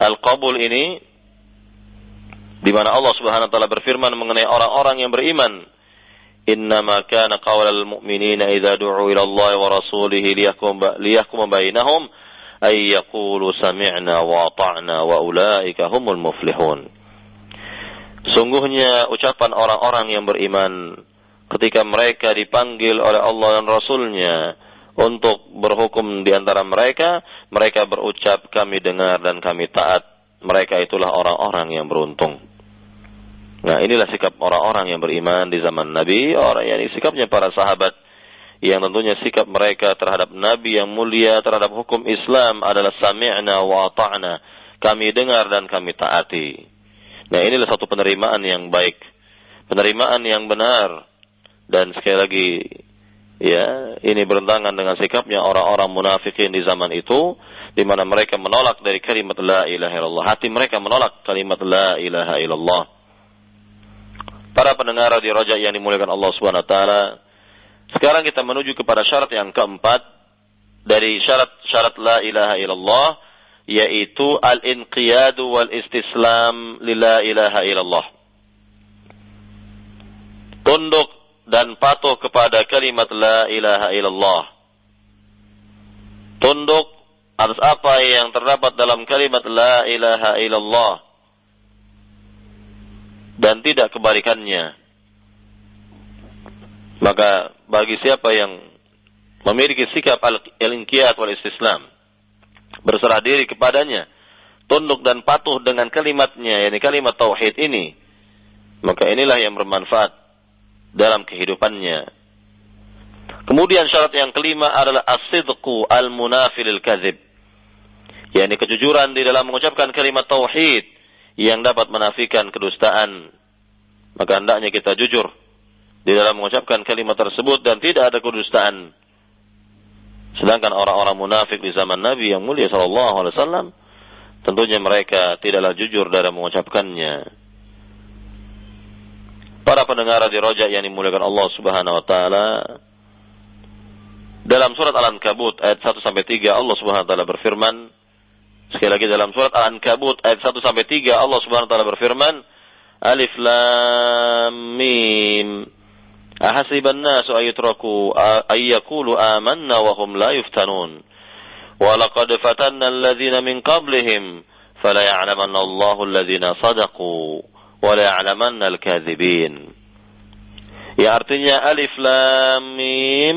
al-qabul ini di mana Allah Subhanahu wa taala berfirman mengenai orang-orang yang beriman kana qaulal mu'minina idza du'u ila Allah wa rasulih liyahkum liyahkum sami'na wa ata'na wa ulaika humul muflihun Sungguhnya ucapan orang-orang yang beriman ketika mereka dipanggil oleh Allah dan Rasulnya untuk berhukum di antara mereka, mereka berucap kami dengar dan kami taat. Mereka itulah orang-orang yang beruntung. Nah inilah sikap orang-orang yang beriman di zaman Nabi, orang yang sikapnya para sahabat yang tentunya sikap mereka terhadap Nabi yang mulia terhadap hukum Islam adalah sami'na wa ta'na. Kami dengar dan kami taati. Nah inilah satu penerimaan yang baik. Penerimaan yang benar. Dan sekali lagi, ya ini bertentangan dengan sikapnya orang-orang munafikin di zaman itu. di mana mereka menolak dari kalimat la ilaha illallah. Hati mereka menolak kalimat la ilaha illallah. Para pendengar di Raja yang dimuliakan Allah Subhanahu wa taala, sekarang kita menuju kepada syarat yang keempat dari syarat-syarat la ilaha illallah yaitu al-inqiyadu wal istislam lila ilaha illallah. Tunduk dan patuh kepada kalimat la ilaha illallah. Tunduk atas apa yang terdapat dalam kalimat la ilaha illallah dan tidak kebalikannya. Maka bagi siapa yang memiliki sikap al-inqiyat wal istislam, berserah diri kepadanya, tunduk dan patuh dengan kalimatnya, yakni kalimat tauhid ini, maka inilah yang bermanfaat dalam kehidupannya. Kemudian syarat yang kelima adalah as-sidqu al-munafilil kadzib. yakni kejujuran di dalam mengucapkan kalimat tauhid yang dapat menafikan kedustaan. Maka hendaknya kita jujur di dalam mengucapkan kalimat tersebut dan tidak ada kedustaan. Sedangkan orang-orang munafik di zaman Nabi yang mulia sallallahu alaihi wasallam tentunya mereka tidaklah jujur dalam mengucapkannya. Para pendengar di Roja yang dimuliakan Allah Subhanahu wa taala dalam surat Al-Ankabut ayat 1 sampai 3 Allah Subhanahu wa taala berfirman Sekali lagi dalam surat Al-Ankabut ayat 1 sampai 3 Allah Subhanahu wa taala berfirman Alif Lam Mim Ahasiban nasu ayutraku ayyakulu amanna wa hum la yuftanun wa laqad fatanna alladhina min qablihim fala ya'lamanna Allahu alladhina sadaqu wa la ya'lamanna al-kadhibin Ya artinya Alif Lam Mim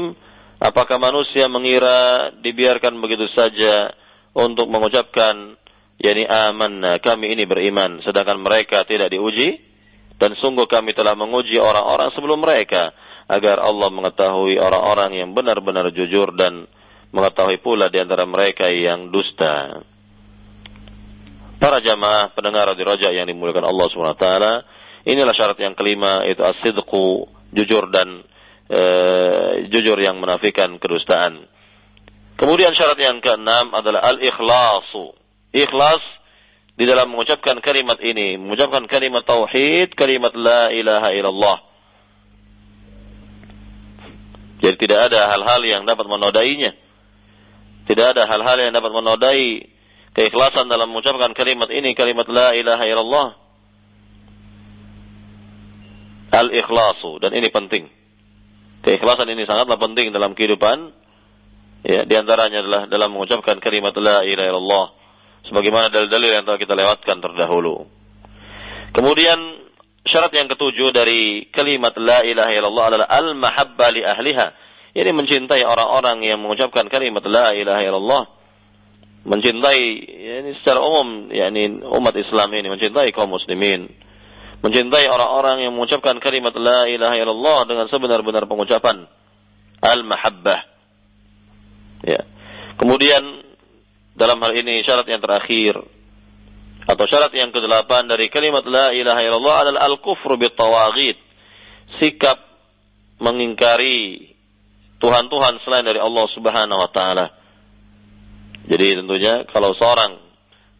apakah manusia mengira dibiarkan begitu saja untuk mengucapkan yakni amanna kami ini beriman sedangkan mereka tidak diuji dan sungguh kami telah menguji orang-orang sebelum mereka agar Allah mengetahui orang-orang yang benar-benar jujur dan mengetahui pula di antara mereka yang dusta. Para jamaah pendengar di Raja yang dimuliakan Allah Subhanahu wa taala, inilah syarat yang kelima itu as-sidqu, jujur dan e, jujur yang menafikan kedustaan. Kemudian syarat yang keenam adalah al-ikhlasu. Ikhlas di dalam mengucapkan kalimat ini, mengucapkan kalimat tauhid, kalimat la ilaha illallah. Jadi tidak ada hal-hal yang dapat menodainya. Tidak ada hal-hal yang dapat menodai keikhlasan dalam mengucapkan kalimat ini, kalimat la ilaha illallah. Al-ikhlasu dan ini penting. Keikhlasan ini sangatlah penting dalam kehidupan Ya, di antaranya adalah dalam mengucapkan kalimat la ilaha illallah sebagaimana dalil-dalil yang telah kita lewatkan terdahulu. Kemudian syarat yang ketujuh dari kalimat la ilaha illallah adalah al-mahabba li ahliha. Ini mencintai orang-orang yang mengucapkan kalimat la ilaha illallah. Mencintai ini secara umum yakni umat Islam ini mencintai kaum muslimin. Mencintai orang-orang yang mengucapkan kalimat la ilaha illallah dengan sebenar-benar pengucapan al-mahabbah Ya. Kemudian dalam hal ini syarat yang terakhir atau syarat yang kedelapan dari kalimat la ilaha illallah adalah al-kufru bitawaghit. Sikap mengingkari Tuhan-Tuhan selain dari Allah Subhanahu wa taala. Jadi tentunya kalau seorang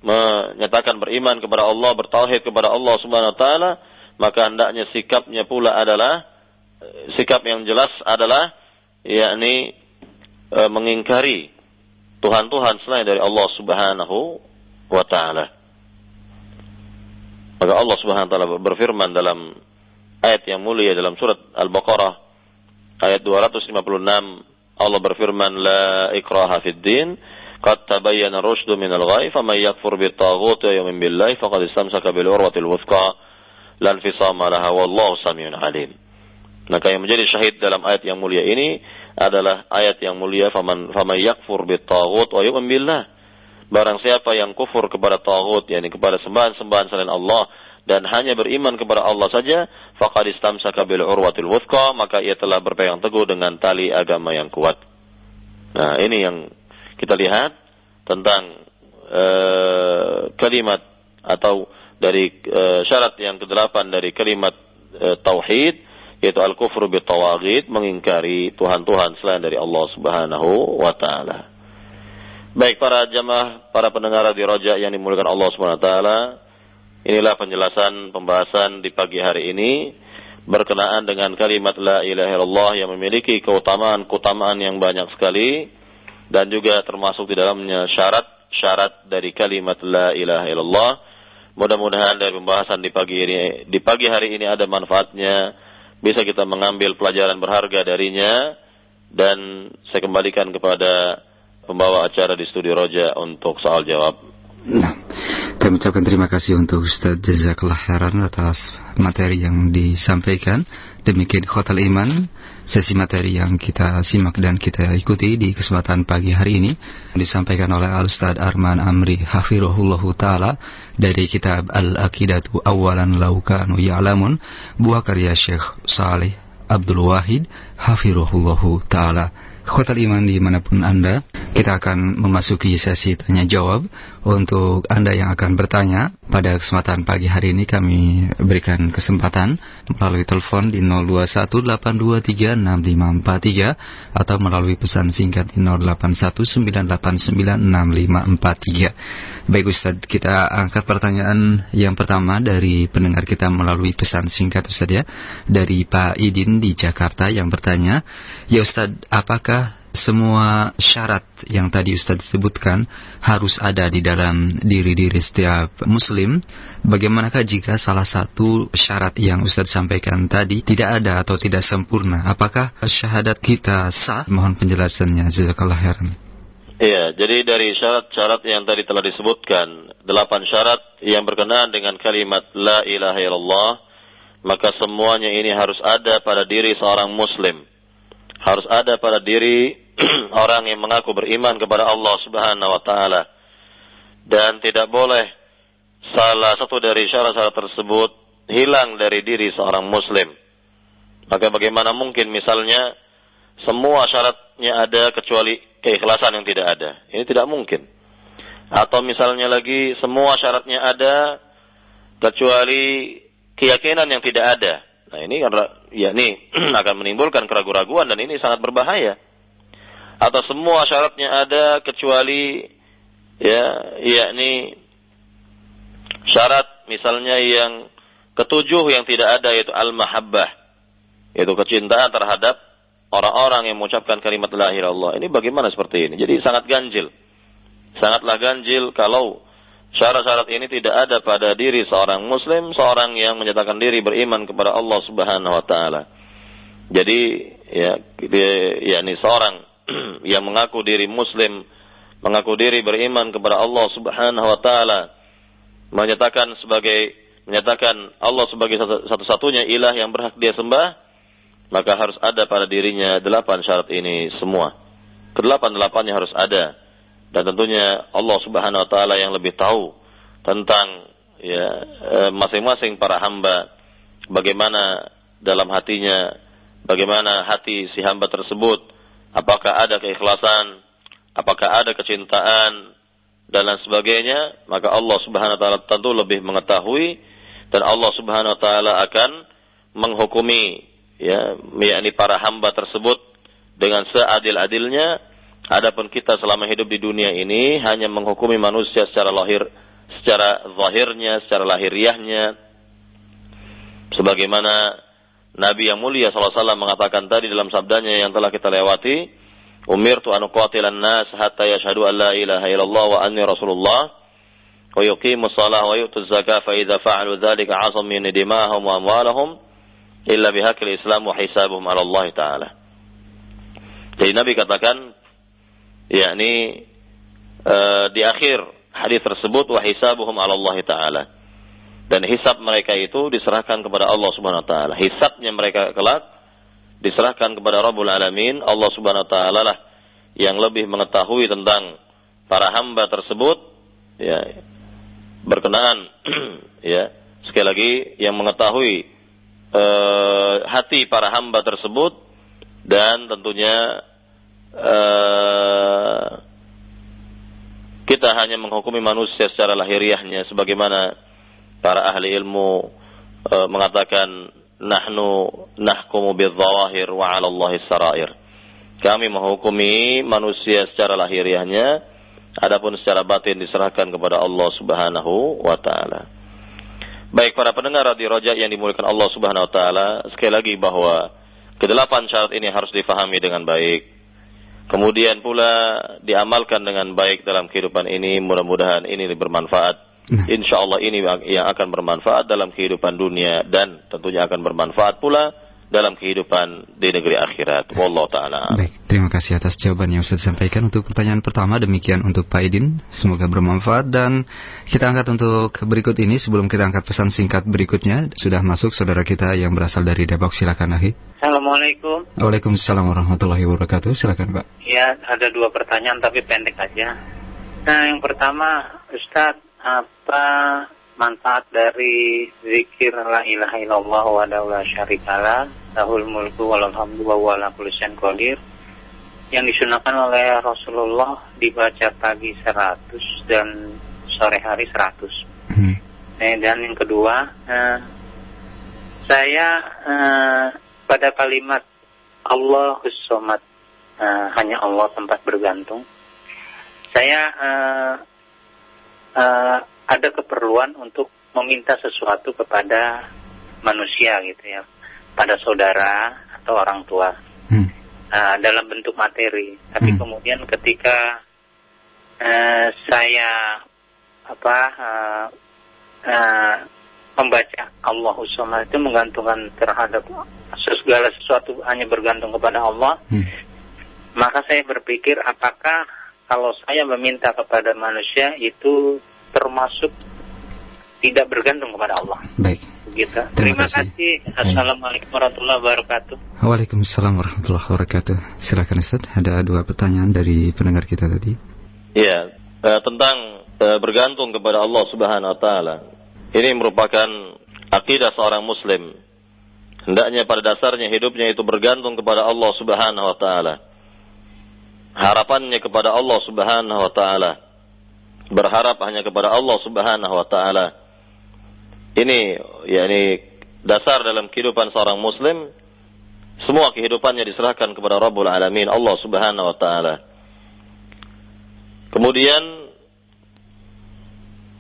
menyatakan beriman kepada Allah, bertauhid kepada Allah Subhanahu wa taala, maka hendaknya sikapnya pula adalah sikap yang jelas adalah yakni e, mengingkari Tuhan-Tuhan selain dari Allah Subhanahu wa taala. Maka Allah Subhanahu wa taala berfirman dalam ayat yang mulia dalam surat Al-Baqarah ayat 256 Allah berfirman la ikraha fid din qad tabayyana rusydu min al-ghayy faman yakfur bit taghut wa yu'min billahi faqad istamsaka bil urwatil wuthqa lan fisama laha wallahu samiyun alim. Maka yang menjadi syahid dalam ayat yang mulia ini adalah ayat yang mulia faman faman yakfur bitaghut wa yu'min billah. Barang siapa yang kufur kepada taghut yakni kepada sembahan-sembahan selain Allah dan hanya beriman kepada Allah saja, faqad istamsaka bil urwatil wuthqa, maka ia telah berpegang teguh dengan tali agama yang kuat. Nah, ini yang kita lihat tentang uh, kalimat atau dari uh, syarat yang kedelapan dari kalimat uh, tauhid yaitu al-kufru bi tawagid mengingkari tuhan-tuhan selain dari Allah Subhanahu wa taala. Baik para jamaah, para pendengar di Roja yang dimuliakan Allah Subhanahu wa taala, inilah penjelasan pembahasan di pagi hari ini berkenaan dengan kalimat la ilaha illallah yang memiliki keutamaan-keutamaan yang banyak sekali dan juga termasuk di dalamnya syarat-syarat dari kalimat la ilaha illallah. Mudah-mudahan dari pembahasan di pagi ini di pagi hari ini ada manfaatnya bisa kita mengambil pelajaran berharga darinya dan saya kembalikan kepada pembawa acara di studio Roja untuk soal jawab. Nah, kami ucapkan terima kasih untuk Ustaz Jazakallah Khairan atas materi yang disampaikan. Demikian Khotal Iman, sesi materi yang kita simak dan kita ikuti di kesempatan pagi hari ini disampaikan oleh Al Ustaz Arman Amri Hafirullahu Ta'ala dari kitab Al-Aqidatu Awalan Laukanu Ya'lamun buah karya Syekh Saleh Abdul Wahid Hafirullahu Ta'ala Khotal iman di mana pun Anda, kita akan memasuki sesi tanya jawab. Untuk Anda yang akan bertanya, pada kesempatan pagi hari ini kami berikan kesempatan melalui telepon di 0218236543 atau melalui pesan singkat di 0819896543. Baik Ustaz, kita angkat pertanyaan yang pertama dari pendengar kita melalui pesan singkat Ustaz ya. Dari Pak Idin di Jakarta yang bertanya, Ya Ustaz, apakah semua syarat yang tadi Ustaz sebutkan harus ada di dalam diri-diri setiap muslim. Bagaimanakah jika salah satu syarat yang Ustaz sampaikan tadi tidak ada atau tidak sempurna? Apakah syahadat kita sah? Mohon penjelasannya. Jazakallah khairan. Iya, jadi dari syarat-syarat yang tadi telah disebutkan, delapan syarat yang berkenaan dengan kalimat La ilaha illallah, maka semuanya ini harus ada pada diri seorang muslim. Harus ada pada diri orang yang mengaku beriman kepada Allah Subhanahu wa taala. Dan tidak boleh salah satu dari syarat-syarat tersebut hilang dari diri seorang muslim. Maka bagaimana mungkin misalnya semua syaratnya ada kecuali keikhlasan yang tidak ada. Ini tidak mungkin. Atau misalnya lagi semua syaratnya ada kecuali keyakinan yang tidak ada. Nah ini ya ini akan menimbulkan keraguan-raguan dan ini sangat berbahaya atau semua syaratnya ada kecuali ya yakni syarat misalnya yang ketujuh yang tidak ada yaitu al-mahabbah yaitu kecintaan terhadap orang-orang yang mengucapkan kalimat la Allah. Ini bagaimana seperti ini? Jadi sangat ganjil. Sangatlah ganjil kalau syarat-syarat ini tidak ada pada diri seorang muslim, seorang yang menyatakan diri beriman kepada Allah Subhanahu wa taala. Jadi ya dia yakni seorang yang mengaku diri muslim, mengaku diri beriman kepada Allah Subhanahu wa taala, menyatakan sebagai menyatakan Allah sebagai satu-satunya ilah yang berhak dia sembah, maka harus ada pada dirinya delapan syarat ini semua. Kedelapan-delapannya harus ada. Dan tentunya Allah Subhanahu wa taala yang lebih tahu tentang ya eh, masing-masing para hamba. Bagaimana dalam hatinya, bagaimana hati si hamba tersebut. Apakah ada keikhlasan, apakah ada kecintaan dan lain sebagainya, maka Allah Subhanahu wa taala tentu lebih mengetahui dan Allah Subhanahu wa taala akan menghukumi ya yakni para hamba tersebut dengan seadil-adilnya adapun kita selama hidup di dunia ini hanya menghukumi manusia secara lahir secara zahirnya secara lahiriahnya sebagaimana Nabi yang mulia SAW mengatakan tadi dalam sabdanya yang telah kita lewati, Umirtu an uqatilan nas hatta yashhadu an la ilaha illallah wa anni rasulullah wa yuqimu salah wa yu'tu zakah fa idza fa'alu dzalika 'asam min dimahum wa amwalahum illa bihaqil islam wa hisabuhum 'ala Allah taala. Jadi Nabi katakan yakni uh, di akhir hadis tersebut wa hisabuhum 'ala Allah taala. Dan hisab mereka itu diserahkan kepada Allah Subhanahu wa taala. Hisabnya mereka kelak diserahkan kepada Rabbul Alamin. Allah Subhanahu wa taala lah yang lebih mengetahui tentang para hamba tersebut ya berkenaan ya sekali lagi yang mengetahui uh, hati para hamba tersebut dan tentunya uh, kita hanya menghukumi manusia secara lahiriahnya sebagaimana para ahli ilmu uh, mengatakan nahnu nahkumu bidzawahir wa 'ala Allahi sarair. Kami menghukumi manusia secara lahiriahnya adapun secara batin diserahkan kepada Allah Subhanahu wa taala. Baik para pendengar radio Rojak yang dimuliakan Allah Subhanahu wa taala, sekali lagi bahwa kedelapan syarat ini harus difahami dengan baik. Kemudian pula diamalkan dengan baik dalam kehidupan ini, mudah-mudahan ini bermanfaat. Nah. Insya Allah ini yang akan bermanfaat dalam kehidupan dunia dan tentunya akan bermanfaat pula dalam kehidupan di negeri akhirat. Wallahu taala. Baik, terima kasih atas jawaban yang sudah disampaikan untuk pertanyaan pertama. Demikian untuk Pak Idin, semoga bermanfaat dan kita angkat untuk berikut ini sebelum kita angkat pesan singkat berikutnya sudah masuk saudara kita yang berasal dari Depok. Silakan Ahi. Assalamualaikum. Waalaikumsalam warahmatullahi wabarakatuh. Silakan Pak. Ya, ada dua pertanyaan tapi pendek aja. Nah, yang pertama, Ustadz, apa manfaat dari zikir la ilaha illallah wa la syarikalah lahul mulku walhamdu wa kulisen qadir. Yang disunahkan oleh Rasulullah dibaca pagi 100 dan sore hari 100 hmm. eh, dan yang kedua eh, saya eh, pada kalimat Allahus somad eh, hanya Allah tempat bergantung saya eh, eh, ada keperluan untuk meminta sesuatu kepada manusia gitu ya, pada saudara atau orang tua hmm. uh, dalam bentuk materi. Tapi hmm. kemudian ketika uh, saya apa uh, uh, membaca Allah Usama itu menggantungkan terhadap segala sesuatu hanya bergantung kepada Allah, hmm. maka saya berpikir apakah kalau saya meminta kepada manusia itu termasuk tidak bergantung kepada Allah. Baik. Begitu. Terima, Terima kasih. kasih. Assalamualaikum warahmatullahi wabarakatuh. Waalaikumsalam warahmatullahi wabarakatuh. Silakan Ustaz, ada dua pertanyaan dari pendengar kita tadi. Iya, uh, tentang uh, bergantung kepada Allah Subhanahu wa taala. Ini merupakan akidah seorang muslim. Hendaknya pada dasarnya hidupnya itu bergantung kepada Allah Subhanahu wa taala. Harapannya kepada Allah Subhanahu wa taala berharap hanya kepada Allah Subhanahu wa taala. Ini yakni dasar dalam kehidupan seorang muslim. Semua kehidupannya diserahkan kepada Rabbul Alamin, Allah Subhanahu wa taala. Kemudian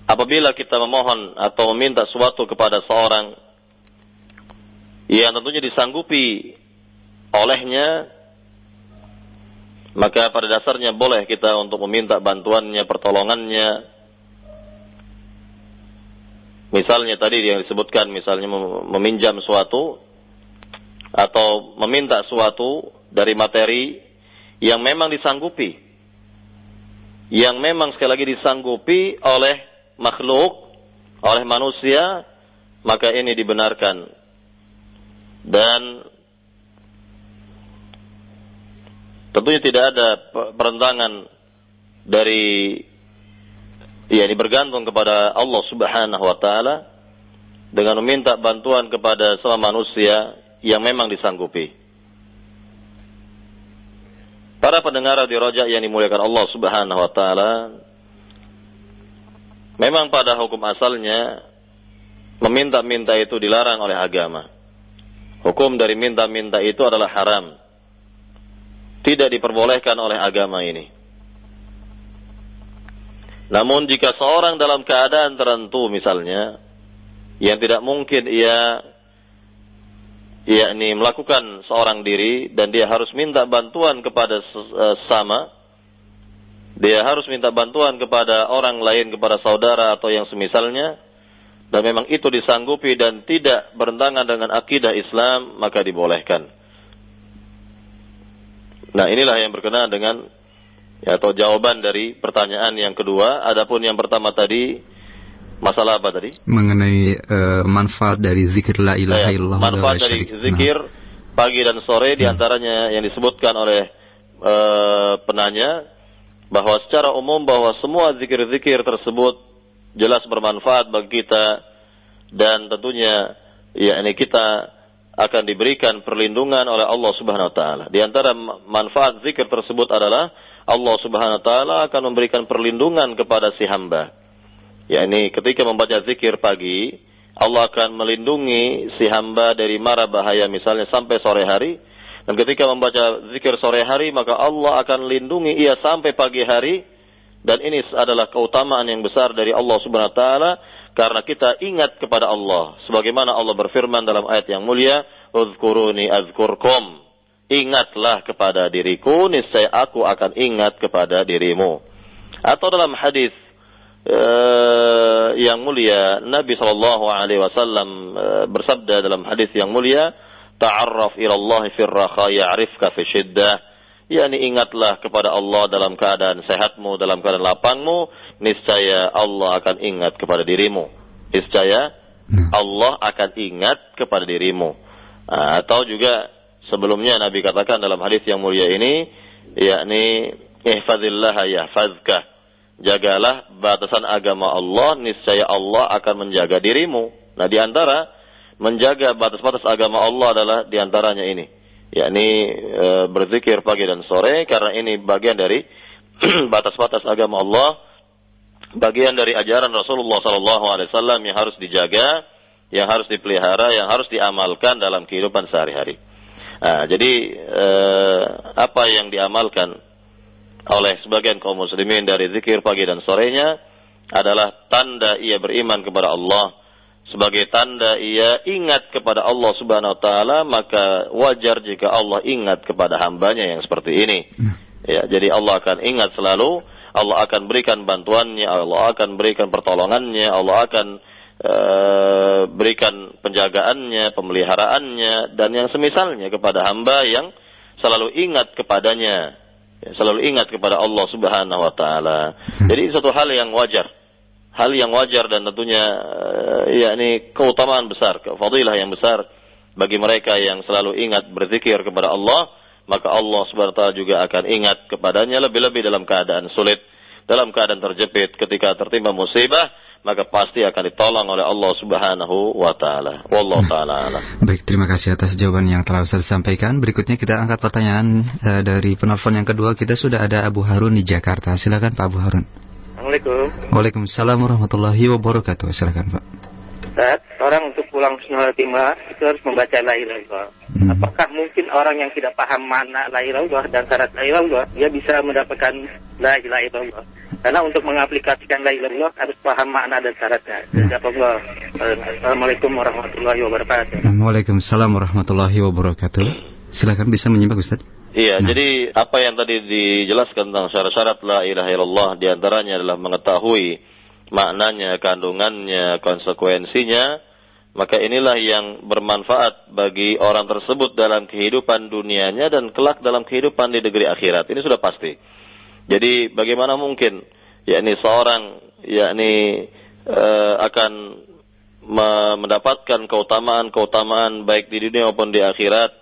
apabila kita memohon atau meminta sesuatu kepada seorang yang tentunya disanggupi olehnya maka pada dasarnya boleh kita untuk meminta bantuannya, pertolongannya. Misalnya tadi yang disebutkan, misalnya meminjam suatu atau meminta suatu dari materi yang memang disanggupi, yang memang sekali lagi disanggupi oleh makhluk, oleh manusia, maka ini dibenarkan. Dan Tentunya tidak ada perentangan dari ya ini bergantung kepada Allah Subhanahu wa taala dengan meminta bantuan kepada semua manusia yang memang disanggupi. Para pendengar di rojak yang dimuliakan Allah Subhanahu wa taala memang pada hukum asalnya meminta-minta itu dilarang oleh agama. Hukum dari minta-minta itu adalah haram tidak diperbolehkan oleh agama ini. Namun jika seorang dalam keadaan tertentu misalnya yang tidak mungkin ia yakni melakukan seorang diri dan dia harus minta bantuan kepada sesama dia harus minta bantuan kepada orang lain kepada saudara atau yang semisalnya dan memang itu disanggupi dan tidak bertentangan dengan akidah Islam maka dibolehkan. Nah, inilah yang berkenaan dengan ya, atau jawaban dari pertanyaan yang kedua. Adapun yang pertama tadi Masalah apa tadi? Mengenai uh, manfaat dari zikir la ilaha Ya, illallah. manfaat dari syarik. zikir pagi dan sore di antaranya yang disebutkan oleh eh, penanya bahwa secara umum bahwa semua zikir-zikir tersebut jelas bermanfaat bagi kita dan tentunya ya ini kita akan diberikan perlindungan oleh Allah Subhanahu wa taala. Di antara ma- manfaat zikir tersebut adalah Allah Subhanahu wa taala akan memberikan perlindungan kepada si hamba. Ya ini ketika membaca zikir pagi, Allah akan melindungi si hamba dari mara bahaya misalnya sampai sore hari. Dan ketika membaca zikir sore hari, maka Allah akan lindungi ia sampai pagi hari. Dan ini adalah keutamaan yang besar dari Allah Subhanahu wa taala karena kita ingat kepada Allah. Sebagaimana Allah berfirman dalam ayat yang mulia, "Udzkuruni azkurkum." Ingatlah kepada diriku, niscaya aku akan ingat kepada dirimu. Atau dalam hadis eh, yang mulia Nabi Shallallahu Alaihi Wasallam eh, bersabda dalam hadis yang mulia ta'arraf ila Allah fi raha ya'rifka fi shiddah yakni ingatlah kepada Allah dalam keadaan sehatmu dalam keadaan lapangmu niscaya Allah akan ingat kepada dirimu niscaya Nah. Allah akan ingat kepada dirimu Ah, atau juga sebelumnya Nabi katakan dalam hadis yang mulia ini yakni ihfazillah yahfazka jagalah batasan agama Allah, niscaya Allah akan menjaga dirimu. Nah, di antara menjaga batas-batas agama Allah adalah di antaranya ini, yakni e, berzikir pagi dan sore karena ini bagian dari batas-batas agama Allah, bagian dari ajaran Rasulullah sallallahu alaihi wasallam yang harus dijaga, yang harus dipelihara, yang harus diamalkan dalam kehidupan sehari-hari. Nah, jadi e, apa yang diamalkan oleh sebagian kaum muslimin dari zikir pagi dan sorenya adalah tanda ia beriman kepada Allah. Sebagai tanda ia ingat kepada Allah Subhanahu wa taala maka wajar jika Allah ingat kepada hambanya yang seperti ini. Ya jadi Allah akan ingat selalu. Allah akan berikan bantuannya Allah akan berikan pertolongannya Allah akan eh, berikan penjagaannya pemeliharaannya dan yang semisalnya kepada hamba yang selalu ingat kepadanya Ya, selalu ingat kepada Allah Subhanahu wa taala. Jadi satu hal yang wajar. Hal yang wajar dan tentunya eh, ya ini keutamaan besar, fadilah yang besar bagi mereka yang selalu ingat berzikir kepada Allah, maka Allah Subhanahu wa taala juga akan ingat kepadanya lebih-lebih dalam keadaan sulit, dalam keadaan terjepit ketika tertimpa musibah, maka pasti akan ditolong oleh Allah Subhanahu wa taala. Wallahu taala alam. Baik, terima kasih atas jawaban yang telah Ustaz sampaikan. Berikutnya kita angkat pertanyaan eh, dari penelpon yang kedua. Kita sudah ada Abu Harun di Jakarta. Silakan Pak Abu Harun. Assalamualaikum. Waalaikumsalam warahmatullahi wabarakatuh. Silakan Pak. Ustaz, orang untuk pulang sunnah timah itu harus membaca la ilaha illallah. Hmm. Apakah mungkin orang yang tidak paham mana la ilaha illallah dan syarat la ilaha illallah, dia bisa mendapatkan la ilaha illallah? Karena untuk mengaplikasikan la ilaha illallah harus paham makna dan syaratnya. Jazakallah. Assalamualaikum warahmatullahi wabarakatuh. Waalaikumsalam warahmatullahi wabarakatuh. Silakan bisa menyimak Ustaz. Iya, jadi apa yang tadi dijelaskan tentang syarat-syarat la ilaha illallah di antaranya adalah mengetahui maknanya, kandungannya, konsekuensinya, maka inilah yang bermanfaat bagi orang tersebut dalam kehidupan dunianya dan kelak dalam kehidupan di negeri akhirat. Ini sudah pasti. Jadi bagaimana mungkin yakni seorang yakni eh, akan me- mendapatkan keutamaan-keutamaan baik di dunia maupun di akhirat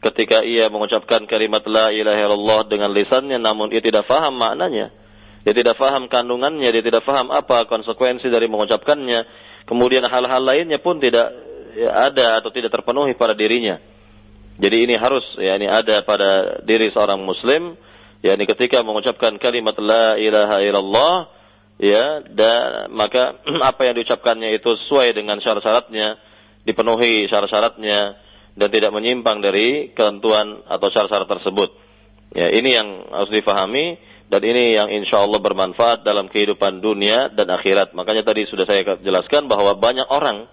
ketika ia mengucapkan kalimat la ilaha illallah dengan lisannya namun ia tidak faham maknanya. Dia tidak faham kandungannya, dia tidak faham apa konsekuensi dari mengucapkannya. Kemudian hal-hal lainnya pun tidak ya, ada atau tidak terpenuhi pada dirinya. Jadi ini harus ya ini ada pada diri seorang muslim yakni ketika mengucapkan kalimat la ilaha illallah ya dan maka apa yang diucapkannya itu sesuai dengan syarat-syaratnya dipenuhi syarat-syaratnya dan tidak menyimpang dari ketentuan atau syarat-syarat tersebut. Ya ini yang harus difahami dan ini yang insya Allah bermanfaat dalam kehidupan dunia dan akhirat. Makanya tadi sudah saya jelaskan bahwa banyak orang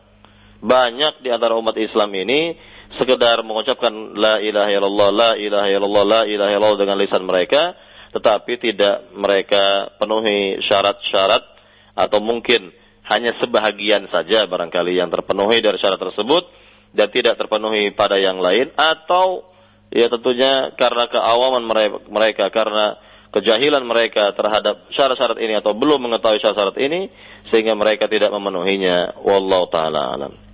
banyak di antara umat Islam ini sekedar mengucapkan la ilaha illallah la ilaha illallah la ilaha illallah dengan lisan mereka tetapi tidak mereka penuhi syarat-syarat atau mungkin hanya sebahagian saja barangkali yang terpenuhi dari syarat tersebut dan tidak terpenuhi pada yang lain atau ya tentunya karena keawaman mereka, karena kejahilan mereka terhadap syarat-syarat ini atau belum mengetahui syarat-syarat ini sehingga mereka tidak memenuhinya wallahu taala alam.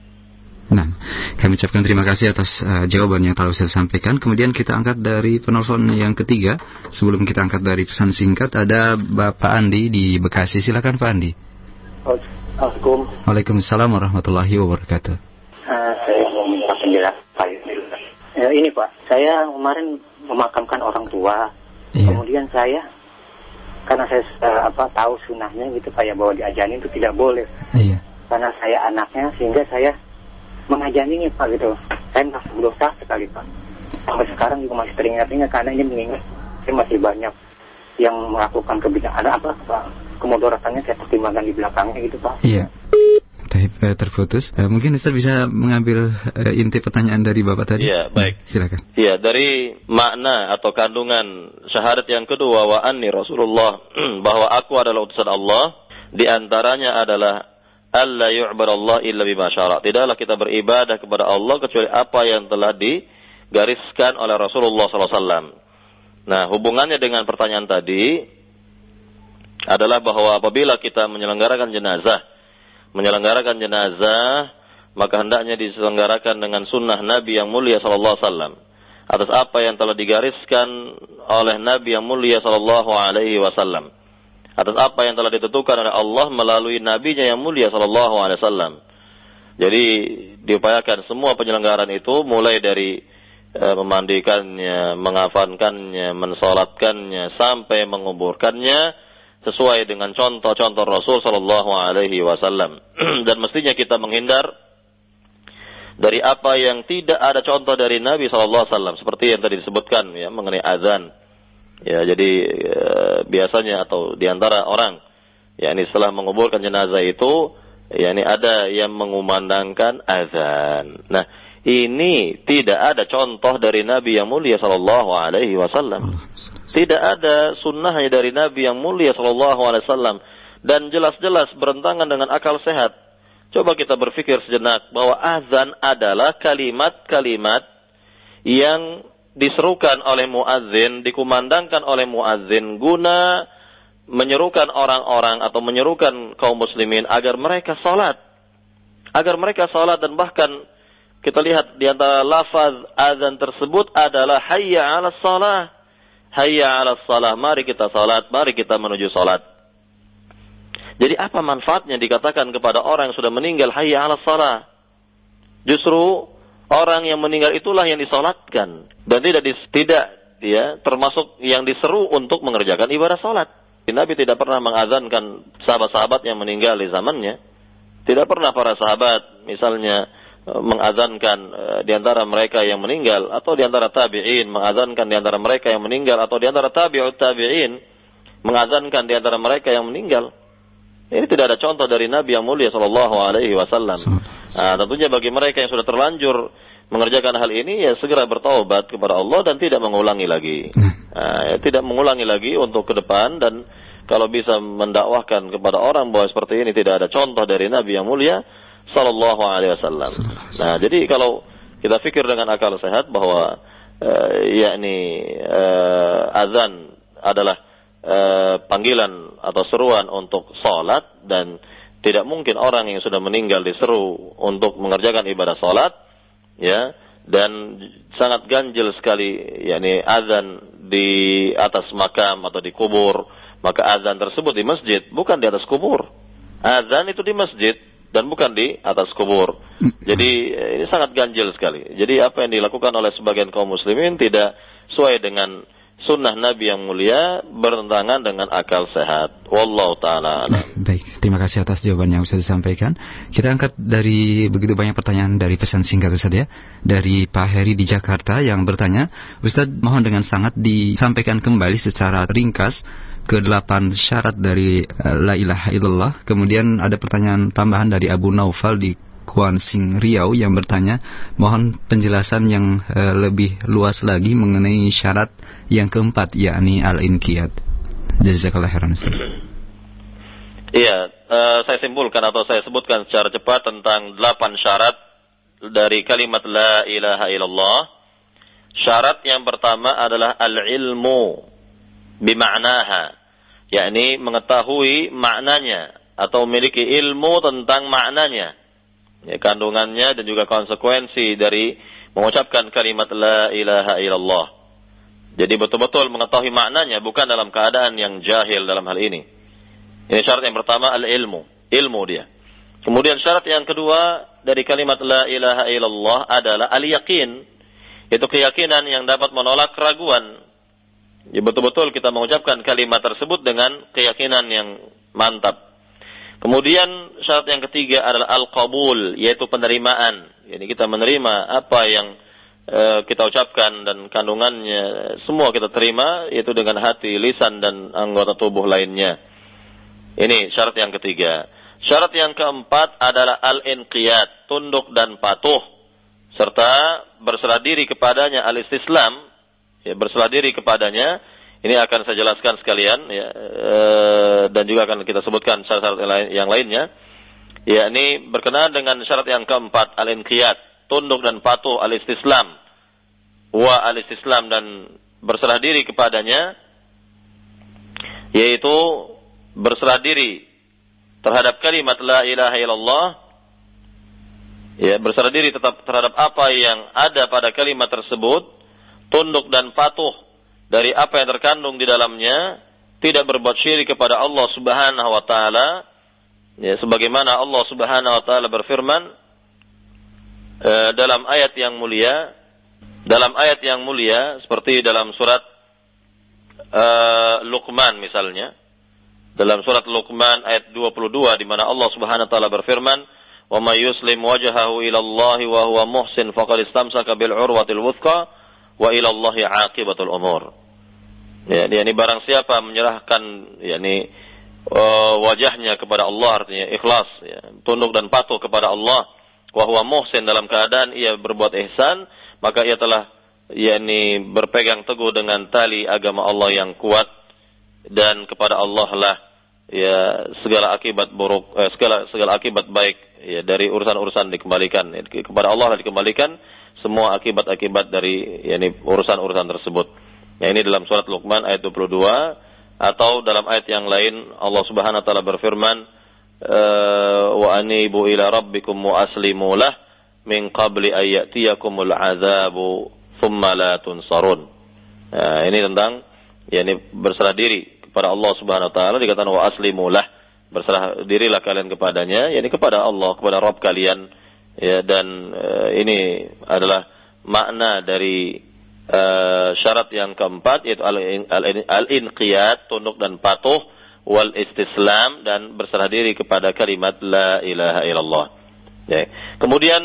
Nah, kami ucapkan terima kasih atas uh, jawaban yang telah saya sampaikan. Kemudian kita angkat dari penelpon yang ketiga. Sebelum kita angkat dari pesan singkat, ada Bapak Andi di Bekasi. Silakan Pak Andi. Assalamualaikum. Waalaikumsalam warahmatullahi wabarakatuh. Uh, saya mau minta penjelasan. Ya, ini Pak, saya kemarin memakamkan orang tua. Iya. Kemudian saya karena saya uh, apa tahu sunahnya gitu Pak ya bahwa diajanin itu tidak boleh. Iya. Karena saya anaknya sehingga saya mengajaninya Pak gitu. Saya merasa berdosa sekali Pak. Sampai sekarang juga masih teringat-ingat karena ini mengingat saya masih banyak yang melakukan kebijakan apa Pak kemudaratannya saya pertimbangkan di belakangnya gitu Pak. Iya. Taib, eh, terputus. Eh, mungkin Ustaz bisa mengambil eh, inti pertanyaan dari Bapak tadi. Iya, baik. Silakan. Iya, dari makna atau kandungan syahadat yang kedua wa anni Rasulullah bahwa aku adalah utusan Allah, di antaranya adalah alla yu'badallah illa bima syara. Tidaklah kita beribadah kepada Allah kecuali apa yang telah digariskan oleh Rasulullah SAW. Nah, hubungannya dengan pertanyaan tadi adalah bahwa apabila kita menyelenggarakan jenazah, menyelenggarakan jenazah, maka hendaknya diselenggarakan dengan sunnah Nabi yang mulia wasallam. Atas apa yang telah digariskan oleh Nabi yang mulia wasallam. Atas apa yang telah ditentukan oleh Allah melalui nabinya yang mulia sallallahu alaihi wasallam. Jadi diupayakan semua penyelenggaraan itu mulai dari e, memandikannya, mengafankannya, mensolatkannya sampai menguburkannya sesuai dengan contoh-contoh Rasul Shallallahu Alaihi Wasallam dan mestinya kita menghindar dari apa yang tidak ada contoh dari Nabi Shallallahu Alaihi Wasallam seperti yang tadi disebutkan ya mengenai azan ya jadi e, biasanya atau di antara orang ya ini setelah menguburkan jenazah itu ya ini ada yang mengumandangkan azan nah ini tidak ada contoh dari Nabi yang mulia Shallallahu Alaihi Wasallam. Tidak ada sunnahnya dari Nabi yang mulia Shallallahu Alaihi Wasallam dan jelas-jelas bertentangan dengan akal sehat. Coba kita berpikir sejenak bahwa azan adalah kalimat-kalimat yang diserukan oleh muadzin, dikumandangkan oleh muadzin guna menyerukan orang-orang atau menyerukan kaum muslimin agar mereka salat. Agar mereka salat dan bahkan kita lihat di antara lafaz azan tersebut adalah hayya 'ala salah. Hayya 'ala salah. Mari kita salat, mari kita menuju salat. Jadi apa manfaatnya dikatakan kepada orang yang sudah meninggal hayya 'ala salah? Justru orang yang meninggal itulah yang disolatkan dan tidak tidak ya termasuk yang diseru untuk mengerjakan ibadah salat. Nabi tidak pernah mengazankan sahabat-sahabat yang meninggal di zamannya. Tidak pernah para sahabat misalnya mengazankan uh, di antara mereka yang meninggal atau di antara tabi'in mengazankan di antara mereka yang meninggal atau di antara tabi'ut tabi'in mengazankan di antara mereka yang meninggal. Ini tidak ada contoh dari Nabi yang mulia Shallallahu Alaihi Wasallam. Nah, tentunya bagi mereka yang sudah terlanjur mengerjakan hal ini ya segera bertaubat kepada Allah dan tidak mengulangi lagi. Nah, ya, tidak mengulangi lagi untuk ke depan dan kalau bisa mendakwahkan kepada orang bahwa seperti ini tidak ada contoh dari Nabi yang mulia, Sallallahu Alaihi Wasallam. Nah, jadi kalau kita pikir dengan akal sehat bahwa uh, yakni uh, azan adalah uh, panggilan atau seruan untuk sholat dan tidak mungkin orang yang sudah meninggal diseru untuk mengerjakan ibadah sholat, ya, dan sangat ganjil sekali, yakni azan di atas makam atau di kubur, maka azan tersebut di masjid, bukan di atas kubur. Azan itu di masjid, dan bukan di atas kubur. Jadi ini sangat ganjil sekali. Jadi apa yang dilakukan oleh sebagian kaum muslimin tidak sesuai dengan sunnah Nabi yang mulia bertentangan dengan akal sehat. Wallahu taala. Baik, terima kasih atas jawaban yang sudah disampaikan. Kita angkat dari begitu banyak pertanyaan dari pesan singkat saja ya. Dari Pak Heri di Jakarta yang bertanya, Ustadz mohon dengan sangat disampaikan kembali secara ringkas ke-8 syarat dari uh, la ilaha illallah. Kemudian ada pertanyaan tambahan dari Abu Naufal di Kuan Sing Riau yang bertanya, mohon penjelasan yang uh, lebih luas lagi mengenai syarat yang keempat yakni al-inqiyad. Jazakallah khairan. Iya, uh, saya simpulkan atau saya sebutkan secara cepat tentang delapan syarat dari kalimat la ilaha illallah. Syarat yang pertama adalah al-ilmu bima'naha, yakni mengetahui maknanya atau memiliki ilmu tentang maknanya, ya, kandungannya dan juga konsekuensi dari mengucapkan kalimat la ilaha illallah. Jadi betul-betul mengetahui maknanya bukan dalam keadaan yang jahil dalam hal ini. Ini syarat yang pertama al-ilmu, ilmu dia. Kemudian syarat yang kedua dari kalimat la ilaha illallah adalah al-yaqin, itu keyakinan yang dapat menolak keraguan. Ya betul-betul kita mengucapkan kalimat tersebut dengan keyakinan yang mantap. Kemudian syarat yang ketiga adalah al-qabul, yaitu penerimaan. Jadi kita menerima apa yang e, kita ucapkan dan kandungannya semua kita terima yaitu dengan hati, lisan dan anggota tubuh lainnya. Ini syarat yang ketiga. Syarat yang keempat adalah al-inqiyat, tunduk dan patuh serta berserah diri kepadanya al-istislam, ya berserah diri kepadanya ini akan saya jelaskan sekalian ya, e, dan juga akan kita sebutkan syarat-syarat yang lainnya. Ya, ini berkenaan dengan syarat yang keempat al-inqiyat, tunduk dan patuh al-istislam. Wa al-istislam dan berserah diri kepadanya yaitu berserah diri terhadap kalimat la ilaha illallah ya berserah diri tetap terhadap apa yang ada pada kalimat tersebut tunduk dan patuh dari apa yang terkandung di dalamnya, tidak berbuat syirik kepada Allah Subhanahu wa taala. Ya, sebagaimana Allah Subhanahu wa taala berfirman uh, dalam ayat yang mulia, dalam ayat yang mulia seperti dalam surat uh, Luqman misalnya. Dalam surat Luqman ayat 22 di mana Allah Subhanahu wa taala berfirman, "Wa may yuslim wajhahu ila Allah wa huwa muhsin faqad istamsaka bil urwatil wuthqa wa ila Allah aqibatul umur." Ya, ini barang siapa menyerahkan yakni uh, wajahnya kepada Allah artinya ikhlas, ya, tunduk dan patuh kepada Allah, wa huwa muhsin dalam keadaan ia berbuat ihsan, maka ia telah yakni berpegang teguh dengan tali agama Allah yang kuat dan kepada Allah lah ya segala akibat buruk eh, segala segala akibat baik ya dari urusan-urusan dikembalikan ya, kepada Allah dikembalikan semua akibat-akibat dari yakni urusan-urusan tersebut. Ya ini dalam surat Luqman ayat 22 atau dalam ayat yang lain Allah Subhanahu wa taala berfirman eh, wa anibu ila rabbikum wa aslimu lah min qabli ayyatiyakumul azabu thumma la tunsarun. Ya, ini tentang ya ini berserah diri kepada Allah Subhanahu wa taala dikatakan wa aslimu lah berserah dirilah kalian kepadanya yakni kepada Allah kepada Rabb kalian ya dan uh, ini adalah makna dari uh, syarat yang keempat yaitu al-inqiyat, tunduk dan patuh, wal istislam dan berserah diri kepada kalimat la ilaha illallah. Ya. Kemudian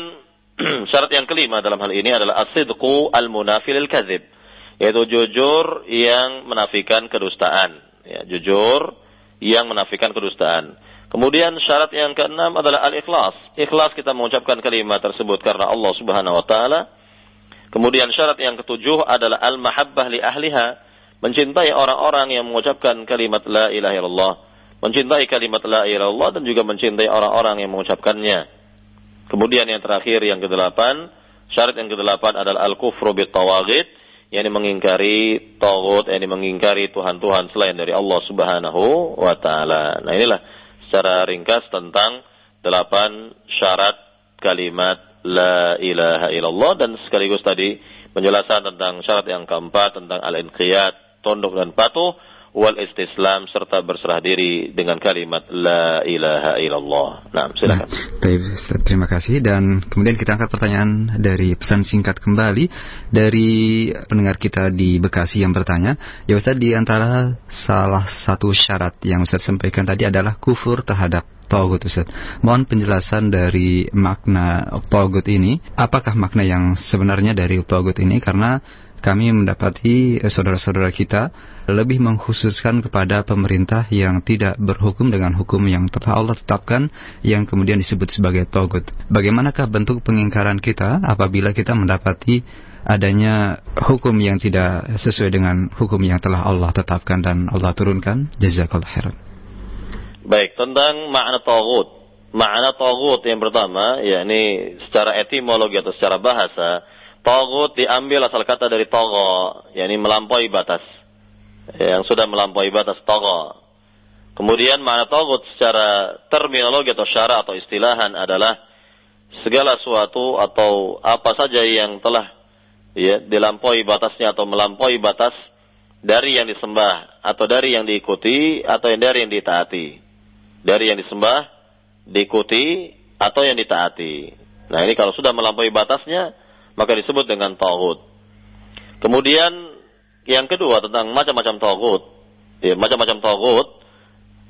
syarat yang kelima dalam hal ini adalah as-sidqu al-munafil al-kadzib, yaitu jujur yang menafikan kedustaan. Ya, jujur yang menafikan kedustaan. Kemudian syarat yang keenam adalah al-ikhlas. Ikhlas kita mengucapkan kalimat tersebut karena Allah Subhanahu wa taala Kemudian syarat yang ketujuh adalah al-mahabbah li ahliha, mencintai orang-orang yang mengucapkan kalimat la ilaha illallah, mencintai kalimat la ilaha illallah dan juga mencintai orang-orang yang mengucapkannya. Kemudian yang terakhir yang kedelapan, syarat yang kedelapan adalah al-kufru bit tawagid, yakni mengingkari tagut, yakni mengingkari tuhan-tuhan selain dari Allah Subhanahu wa taala. Nah, inilah secara ringkas tentang delapan syarat kalimat la ilaha illallah dan sekaligus tadi penjelasan tentang syarat yang keempat tentang al-inqiyat, tunduk dan patuh wal istislam serta berserah diri dengan kalimat la ilaha illallah. Nah, silakan. Nah, terima kasih dan kemudian kita angkat pertanyaan dari pesan singkat kembali dari pendengar kita di Bekasi yang bertanya, ya Ustaz di antara salah satu syarat yang Ustaz sampaikan tadi adalah kufur terhadap Togut Ustaz. Mohon penjelasan dari makna Togut ini. Apakah makna yang sebenarnya dari Togut ini? Karena kami mendapati saudara-saudara kita lebih mengkhususkan kepada pemerintah yang tidak berhukum dengan hukum yang telah Allah tetapkan yang kemudian disebut sebagai togut. Bagaimanakah bentuk pengingkaran kita apabila kita mendapati adanya hukum yang tidak sesuai dengan hukum yang telah Allah tetapkan dan Allah turunkan? Jazakallah khairan. Baik, tentang makna tagut. Makna tagut yang pertama, yakni secara etimologi atau secara bahasa, tagut diambil asal kata dari togo, yakni melampaui batas. yang sudah melampaui batas togo. Kemudian makna togut secara terminologi atau syara atau istilahan adalah segala sesuatu atau apa saja yang telah ya dilampaui batasnya atau melampaui batas dari yang disembah atau dari yang diikuti atau yang dari yang ditaati. Dari yang disembah, diikuti atau yang ditaati. Nah, ini kalau sudah melampaui batasnya maka disebut dengan tauhid. Kemudian yang kedua tentang macam-macam tauhid. Ya, macam-macam tauhid.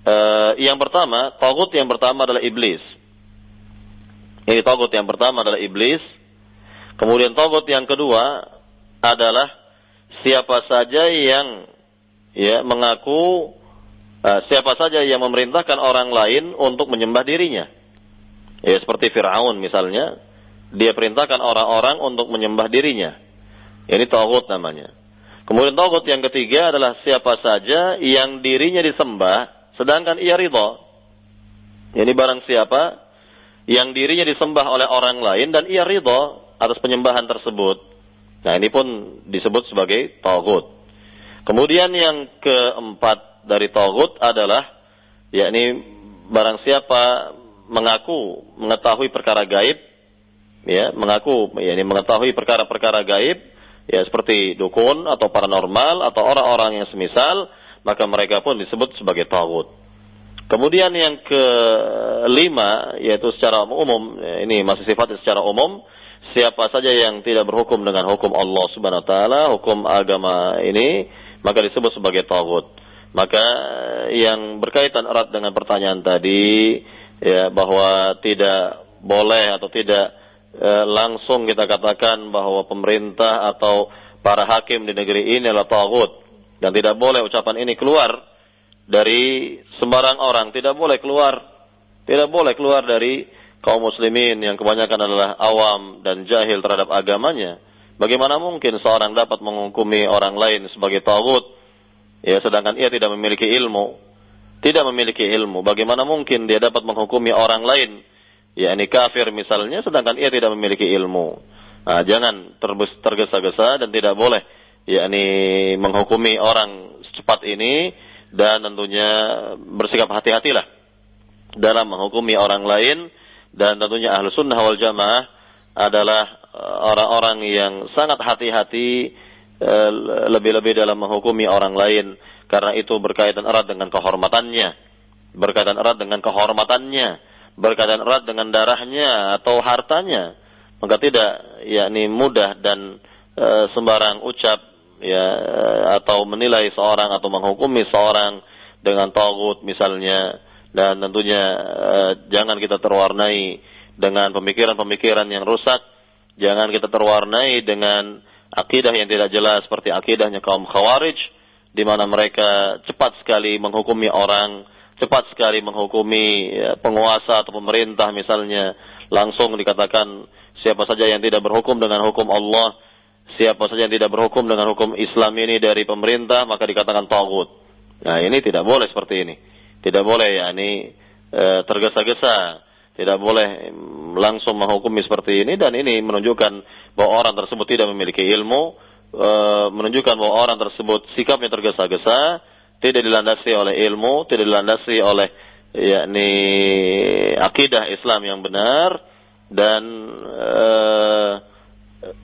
Uh, yang pertama, tauhid yang pertama adalah iblis. Ini tauhid yang pertama adalah iblis. Kemudian tauhid yang kedua adalah siapa saja yang ya mengaku uh, siapa saja yang memerintahkan orang lain untuk menyembah dirinya. Ya seperti Firaun misalnya, dia perintahkan orang-orang untuk menyembah dirinya. Ini tauhid namanya. Kemudian tauhid yang ketiga adalah siapa saja yang dirinya disembah sedangkan ia ridho. Ini barang siapa yang dirinya disembah oleh orang lain dan ia ridho atas penyembahan tersebut. Nah, ini pun disebut sebagai tauhid. Kemudian yang keempat dari tauhid adalah yakni barang siapa mengaku mengetahui perkara gaib ya, mengaku yakni mengetahui perkara-perkara gaib ya seperti dukun atau paranormal atau orang-orang yang semisal, maka mereka pun disebut sebagai tauhid. Kemudian yang kelima yaitu secara umum ini masih sifatnya secara umum siapa saja yang tidak berhukum dengan hukum Allah Subhanahu wa taala, hukum agama ini, maka disebut sebagai tauhid. Maka yang berkaitan erat dengan pertanyaan tadi ya bahwa tidak boleh atau tidak e, langsung kita katakan bahwa pemerintah atau para hakim di negeri ini adalah tauhid. Dan tidak boleh ucapan ini keluar dari sembarang orang, tidak boleh keluar, tidak boleh keluar dari kaum muslimin yang kebanyakan adalah awam dan jahil terhadap agamanya, bagaimana mungkin seorang dapat menghukumi orang lain sebagai tauhid? Ya sedangkan ia tidak memiliki ilmu? Tidak memiliki ilmu, bagaimana mungkin dia dapat menghukumi orang lain yakni kafir misalnya sedangkan ia tidak memiliki ilmu? Nah, jangan tergesa-gesa dan tidak boleh yakni menghukumi orang secepat ini dan tentunya bersikap hati-hatilah dalam menghukumi orang lain. Dan tentunya ahlu sunnah wal jamaah adalah eh, orang-orang yang sangat hati-hati eh, lebih-lebih dalam menghukumi orang lain. Karena itu berkaitan erat dengan kehormatannya. Berkaitan erat dengan kehormatannya berkaitan erat dengan darahnya atau hartanya maka tidak yakni mudah dan e, sembarang ucap ya atau menilai seorang atau menghukumi seorang dengan tagut misalnya dan tentunya uh, jangan kita terwarnai dengan pemikiran-pemikiran yang rusak, jangan kita terwarnai dengan akidah yang tidak jelas seperti akidahnya kaum Khawarij di mana mereka cepat sekali menghukumi orang, cepat sekali menghukumi ya, penguasa atau pemerintah misalnya, langsung dikatakan siapa saja yang tidak berhukum dengan hukum Allah, siapa saja yang tidak berhukum dengan hukum Islam ini dari pemerintah maka dikatakan tagut. Nah, ini tidak boleh seperti ini. Tidak boleh ya ini e, tergesa-gesa, tidak boleh langsung menghukumi seperti ini dan ini menunjukkan bahwa orang tersebut tidak memiliki ilmu, e, menunjukkan bahwa orang tersebut sikapnya tergesa-gesa, tidak dilandasi oleh ilmu, tidak dilandasi oleh yakni akidah Islam yang benar dan e,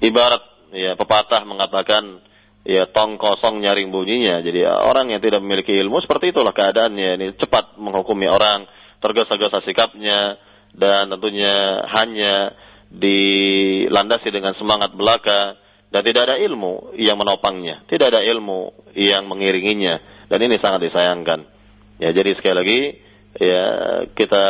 ibarat ya pepatah mengatakan ya tong kosong nyaring bunyinya. Jadi orang yang tidak memiliki ilmu seperti itulah keadaannya. Ini cepat menghukumi orang, tergesa-gesa sikapnya dan tentunya hanya dilandasi dengan semangat belaka dan tidak ada ilmu yang menopangnya, tidak ada ilmu yang mengiringinya dan ini sangat disayangkan. Ya jadi sekali lagi ya kita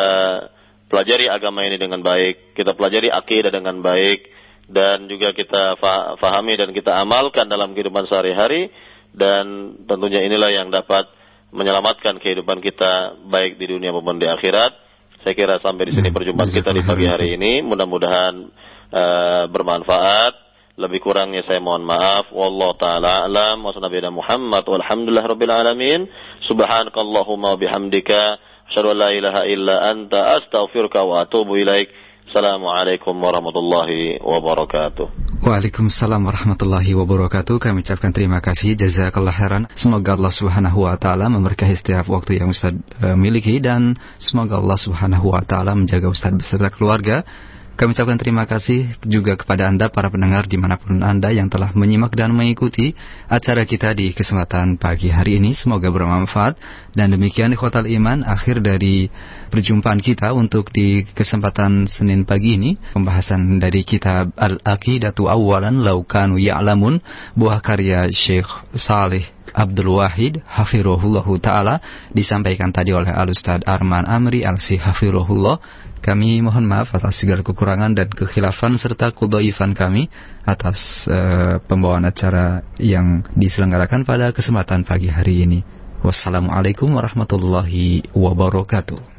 pelajari agama ini dengan baik, kita pelajari akidah dengan baik, dan juga kita fahami dan kita amalkan dalam kehidupan sehari-hari dan tentunya inilah yang dapat menyelamatkan kehidupan kita baik di dunia maupun di akhirat. Saya kira sampai di sini hmm. perjumpaan kita di pagi hari ini mudah-mudahan uh, bermanfaat. Lebih kurangnya saya mohon maaf. Wallahu taala alam wa Muhammad walhamdulillah rabbil alamin. Subhanakallahumma bihamdika asyhadu an la ilaha illa anta astaghfiruka wa atubu ilaik. Assalamualaikum warahmatullahi wabarakatuh. Waalaikumsalam warahmatullahi wabarakatuh. Kami ucapkan terima kasih jazakallah khairan. Semoga Allah Subhanahu wa taala memberkahi setiap waktu yang Ustaz uh, miliki dan semoga Allah Subhanahu wa taala menjaga Ustaz beserta keluarga kami ucapkan terima kasih juga kepada Anda para pendengar di mana pun Anda yang telah menyimak dan mengikuti acara kita di kesempatan pagi hari ini. Semoga bermanfaat. Dan demikian di Hotel Iman akhir dari perjumpaan kita untuk di kesempatan Senin pagi ini. Pembahasan dari kitab Al-Aqidatu Awalan Laukanu Ya'lamun buah karya Syekh Saleh Abdul Wahid Hafirullah Ta'ala disampaikan tadi oleh Al-Ustaz Arman Amri Al-Si Hafirullah kami mohon maaf atas segala kekurangan dan kekhilafan serta kudoifan kami atas uh, pembawaan acara yang diselenggarakan pada kesempatan pagi hari ini. Wassalamualaikum warahmatullahi wabarakatuh.